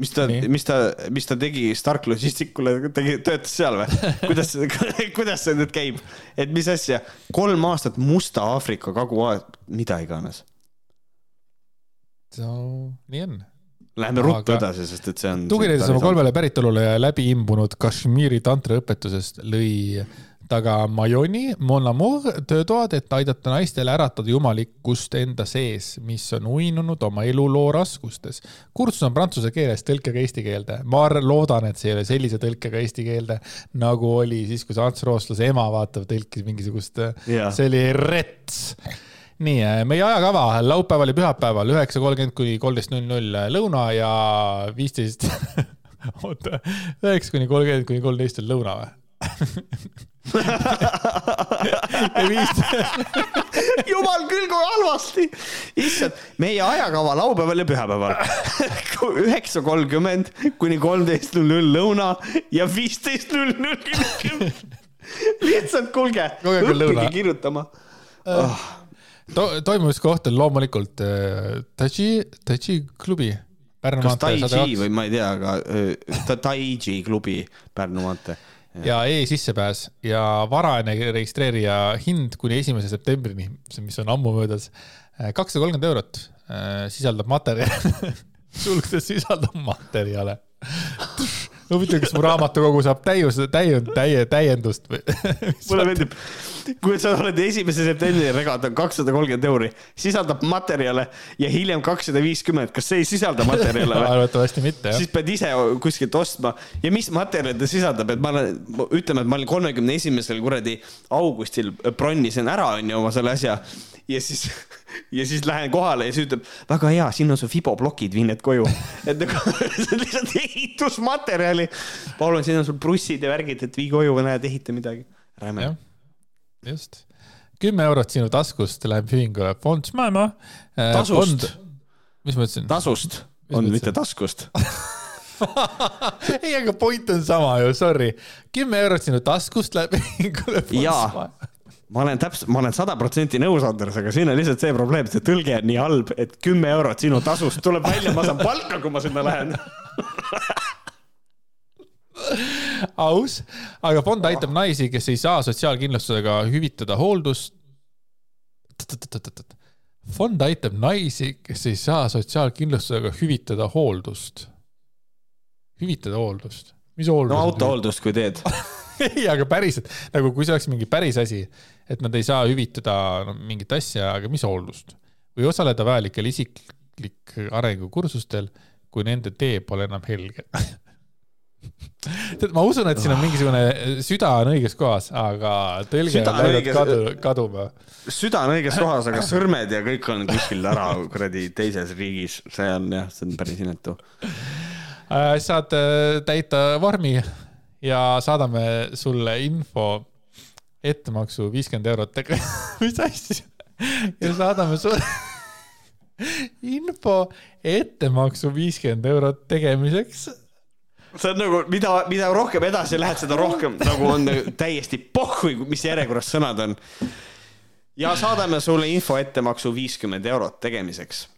mis ta mis ta, mis ta tegi Stark Logisticule, tegi, töötas seal või? kuidas, kuidas see nüüd käib, et mis asja, kolm aastat Musta Aafrika, Kagu-Aasia, mida iganes. so nii on. Läheme ruttu Aga- edasi, sest et see on. tuginedes oma kolmele päritolule ja läbi imbunud Kashmiri tantraõpetusest lõi ta ka Mayoni Mon Amour töötoad, et aidata naistel äratada jumalikkust enda sees, mis on uinunud oma eluloo raskustes. kursus on prantsuse keeles tõlkega eesti keelde. ma loodan, et see ei ole sellise tõlkega eesti keelde, nagu oli siis, kui see Ants Rooslase ema vaatab, tõlkis mingisugust, Jaa. see oli rets nii, meie ajakava laupäeval ja pühapäeval üheksa kolmkümmend kuni kolmteist null null lõuna ja viisteist, oota, üheksa kuni kolmkümmend kuni kolmteist on lõuna või? jumal küll, kui halvasti. issand, meie ajakava laupäeval ja pühapäeval. üheksa kolmkümmend kuni kolmteist null null lõuna ja viisteist null null. lihtsalt kuulge, õppige kirjutama oh.. to, toimumiskoht on loomulikult äh, Taji, Taji klubi. Kas Tai-Chi kaks või ma ei tea, aga öö, ta Tai-Chi klubi Pärnu maantee. Ja e-sissepääs ja varajane registreerija hind kuni esimese septembrini, mis on ammu möödas, kakssada kolmkümmend eurot, sisaldab materjale, sulgudes sisaldab materjale. huvitav, kas mu raamatukogu saab täius, täiend-, täie, täiendust või? mulle meeldib, kui sa oled esimese septembri regad on kakssada kolmkümmend euri, sisaldab materjale ja hiljem kakssada viiskümmend, kas see ei sisalda materjale või? arvatavasti mitte, jah siis. pead ise kuskilt ostma ja mis materjali ta sisaldab, et ma olen, ütleme, et ma olin kolmekümne esimesel kuradi augustil bronnisin ära, onju, oma selle asja ja siis, ja siis lähen kohale ja siis ütleb, väga hea, siin on su fiboplokid, vii need koju. et nagu see on lihtsalt ehitusmaterjali. palun, siin on sul prussid ja värgid, et vii koju, näed, ehita midagi. räme just. kümme eurot sinu taskust läheb ühingule Fonds Maailma. Tasust.. mis ma ütlesin? tasust Mis on mitte taskust. ei, aga point on sama ju, sorry. kümme eurot sinu taskust läheb ühingule Fonds Jaa. Maailma. ma olen täpselt, ma olen sada protsenti nõus, Andres, aga siin on lihtsalt see probleem, see tõlge on nii halb, et kümme eurot sinu tasust tuleb välja, ma saan palka, kui ma sinna lähen. aus, aga fond aitab naisi, kes ei saa sotsiaalkindlustusega hüvitada hooldust. fond aitab naisi, kes ei saa sotsiaalkindlustusega hüvitada hooldust. hüvitada hooldust, mis hooldus no? autohooldust, kui teed. ei, aga päriselt nagu kui see oleks mingi päris asi, et nad ei saa hüvitada no, mingit asja, aga mis hooldust või osaleda vajalikel isiklik arengukursustel, kui nende tee pole enam helge. tead, ma usun, et siin on mingisugune süda on õiges kohas, aga tõlge Süda on läinud kadu, kaduma. süda on õiges kohas, aga sõrmed ja kõik on kuskil ära kuradi teises riigis, see on jah, see on päris inetu. Äh, saad äh, täita vormi ja saadame sulle info ettemaksu viiskümmend eurot mis asja? ja saadame sulle info ettemaksu viiskümmend eurot tegemiseks. See on nagu, mida, mida rohkem edasi lähed, seda rohkem nagu on täiesti pohhui, mis järjekorras sõnad on. ja saadame sulle info ettemaksu viiskümmend eurot tegemiseks.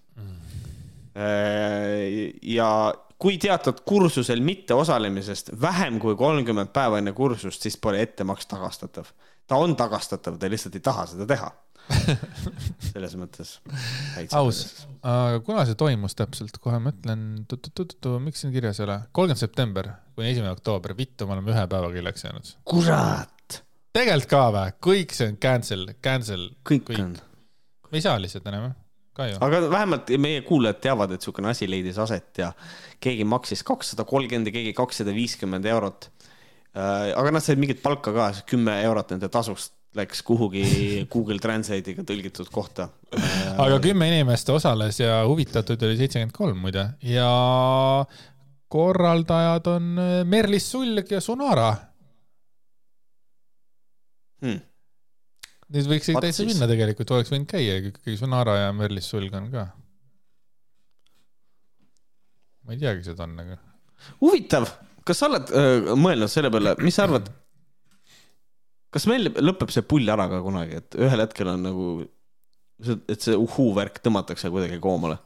ja kui teatad kursusel mitteosalemisest vähem kui kolmkümmend päeva enne kursust, siis pole ettemaks tagastatav. Ta on tagastatav, te lihtsalt ei taha seda teha. selles mõttes. aus, aga kuna see toimus täpselt, kohe mõtlen, miks siin kirjas ei ole, kolmkümmend september kuni esimene oktoober, vittu, me oleme ühe päevaga hiljaks jäänud. kurat, tegelikult ka või, kõik see on cancel, cancel, kõik on. me ei saa lihtsalt enam, ka ju. aga vähemalt meie kuulajad teavad, et niisugune asi leidis aset ja keegi maksis kakssada kolmkümmend ja keegi kakssada viiskümmend eurot. Aga nad said mingit palka ka, kümme eurot nende tasust läks kuhugi Google Translate'iga tõlgitud kohta. aga kümme inimest osales ja huvitatud oli seitsekümmend kolm muide ja korraldajad on äh, Merlis Sulg ja Sonara. Hmm. Nüüd võiks Vaat täitsa siis. minna tegelikult, oleks võinud käia, ikkagi Sonara ja Merlis Sulg on ka. ma ei teagi seda on, aga huvitav, kas sa oled öö, mõelnud selle peale, mis sa arvad? kas meil lõpeb see pull ära ka kunagi, et ühel hetkel on nagu, et see uhuu värk tõmmatakse kuidagi koomale?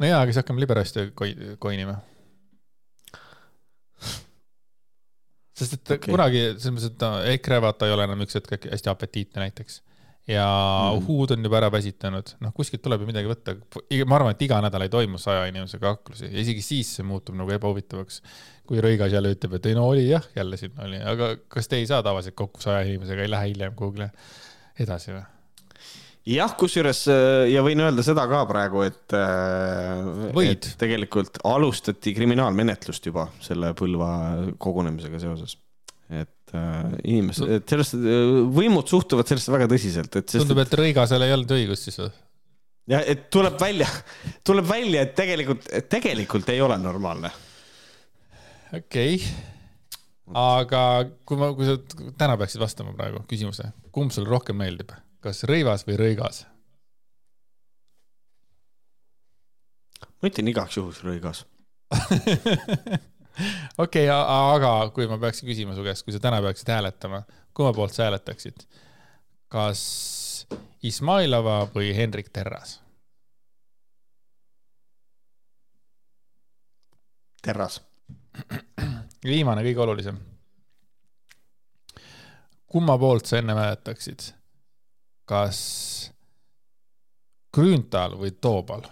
no jaa, aga siis hakkame liberassi koi-, koinima. sest et okay. kunagi, selles mõttes, et no, EKRE vaata ei ole enam üks hetk hästi apetiitne näiteks. Ja mm. Uhud on juba ära väsitanud, noh kuskilt tuleb ju midagi võtta. ma arvan, et iga nädal ei toimu saja inimesega kaklusi ja isegi siis see muutub nagu ebahuvitavaks. kui Rõigas jälle ütleb, et ei no oli jah, jälle siin oli, aga kas te ei saa tavaliselt kokku saja inimesega, ei lähe hiljem kuhugile edasi või? jah, kusjuures äh, ja võin öelda seda ka praegu, et, äh, Võid. et tegelikult alustati kriminaalmenetlust juba selle Põlva kogunemisega seoses. Et äh, inimesed, et sellest, võimud suhtuvad sellesse väga tõsiselt, et tundub, et Rõigasel ei olnud õigust siis või? ja et tuleb välja, tuleb välja, et tegelikult, tegelikult ei ole normaalne. okei okay., aga kui ma, kui sa täna peaksid vastama praegu küsimuse, kumb sulle rohkem meeldib, kas rõivas või rõigas? ma ütlen igaks juhuks rõigas. okei, aga kui ma peaksin küsima su käest, kui sa täna peaksid hääletama, kumma poolt sa hääletaksid? kas Izmailova või Hendrik Terras? terras. viimane, kõige olulisem. kumma poolt sa enne hääletaksid? kas Grünthal või Toobal?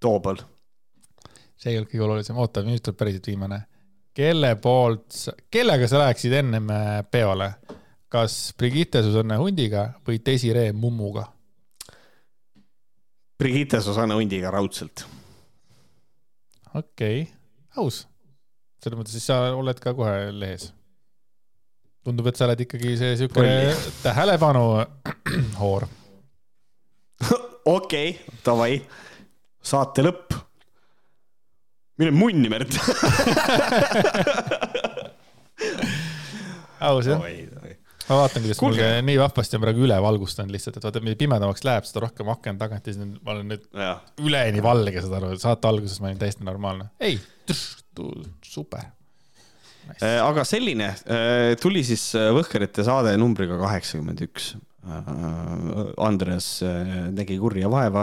Toobal. See ei olnud kõige olulisem, oota, nüüd tuleb päriselt viimane. kelle poolt, kellega sa läheksid ennem äh, peole? kas Brigitte Susanne Hundiga või Desiree Mummuga? Brigitte Susanne Hundiga raudselt. okei okay., aus. selles mõttes, siis sa oled ka kohe lehes. tundub, et sa oled ikkagi see siuke Rolli. tähelepanu hoor. okei, davai, saate lõpp. Mine munni, Märt. aus jah, ma vaatan, kuidas mul Kuulge. nii vahvasti on praegu üle valgustanud lihtsalt, et vaata, mida pimedamaks läheb, seda rohkem aken tagant ja siis ma olen nüüd jah, üleni valge, saad aru, saate alguses ma olin täiesti normaalne. ei, super. Äh, aga selline äh, tuli siis äh, Võhkerite saade numbriga kaheksakümmend üks. Andres nägi kurja vaeva,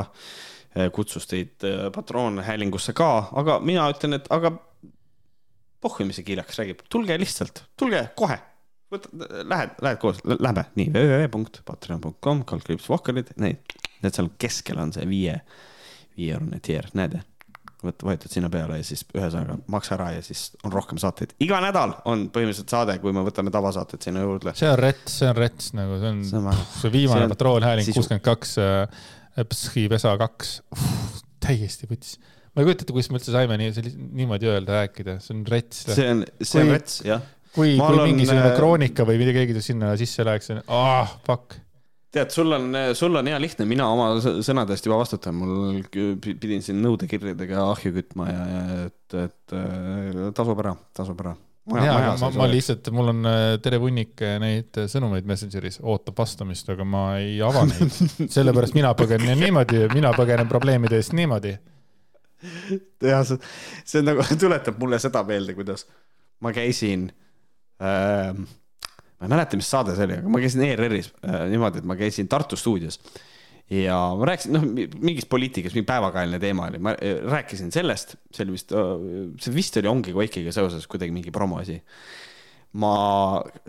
kutsus teid äh, patroonhäälingusse ka, aga mina ütlen, et aga pohhu, mis see kiilakas räägib, tulge lihtsalt, tulge kohe. lähed, lähed koos, lähme nii www.patreon.com, kaldkriips Vohkerid, need, need seal keskel on see viie, viieeurone tier, näed võt-, vajutad sinna peale ja siis ühesõnaga maksa ära ja siis on rohkem saateid. iga nädal on põhimõtteliselt saade, kui me võtame tavasaated sinna juurde. see on rets, see on rets nagu see on see on väga, see viimane sisu. kuuskümmend kaks, Pshi Vesa kaks, täiesti võttis. ma ei kujuta ette, kuidas me üldse saime nii, niimoodi öelda, rääkida, see on rets. see on, see on rets, jah. kui, kui olen, mingisugune äh, kroonika või midagi keegi sinna sisse läheks, ah, fuck. tead, sul on, sul on hea lihtne, mina oma sõ- sõnade eest juba vastutan, mul pidin siin nõudekirjadega ahju kütma ja, ja et, et äh, tasub ära, tasub ära. ja, aga ma, ma lihtsalt, mul on äh, terve hunnik äh, neid äh, sõnumeid Messengeris, ootab vastamist, aga ma ei ava neid. sellepärast mina põgenen niimoodi, mina põgenen probleemide eest niimoodi. jah, see, see nagu, tuletab mulle seda meelde, kuidas ma käisin ähm,, ma ei mäleta, mis saade see oli, aga ma käisin ERR-is äh, niimoodi, et ma käisin Tartu stuudios ja ma rääkisin, noh, mingist poliitikast, mingi päevakajaline teema oli, ma äh, rääkisin sellest, see oli vist, see vist oli Ongi Koikiga seoses kuidagi mingi promoasi. ma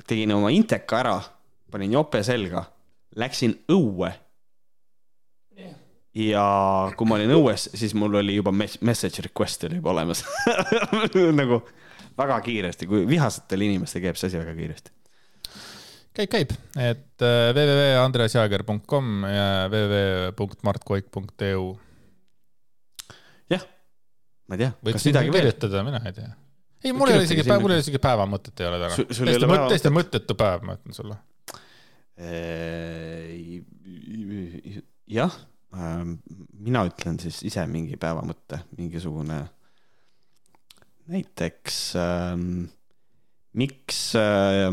tegin oma Inteka ära, panin jope selga, läksin õue ja kui ma olin õues, siis mul oli juba mes- message request oli juba olemas nagu väga kiiresti, kui vihasetel inimestel käib see asi väga kiiresti. käib, käib, et äh, www.andresjaager.com ja www.martkoik.eu jah, ma ei tea, võid sinna kirjutada, mina ei tea. ei, mul ei ole isegi mul ei ole isegi päevamõtet ei ole täna. Täiesti täiesti mõttetu päev, ma ütlen sulle. jah, mina ütlen siis ise mingi päevamõtte, mingisugune näiteks ähm, miks äh,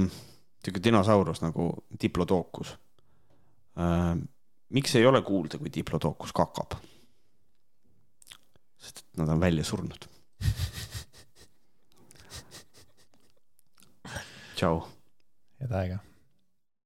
sihuke dinosaurus nagu diplodocus ähm,, miks ei ole kuulda, kui diplodocus kakab? sest et nad on välja surnud. tšau. head aega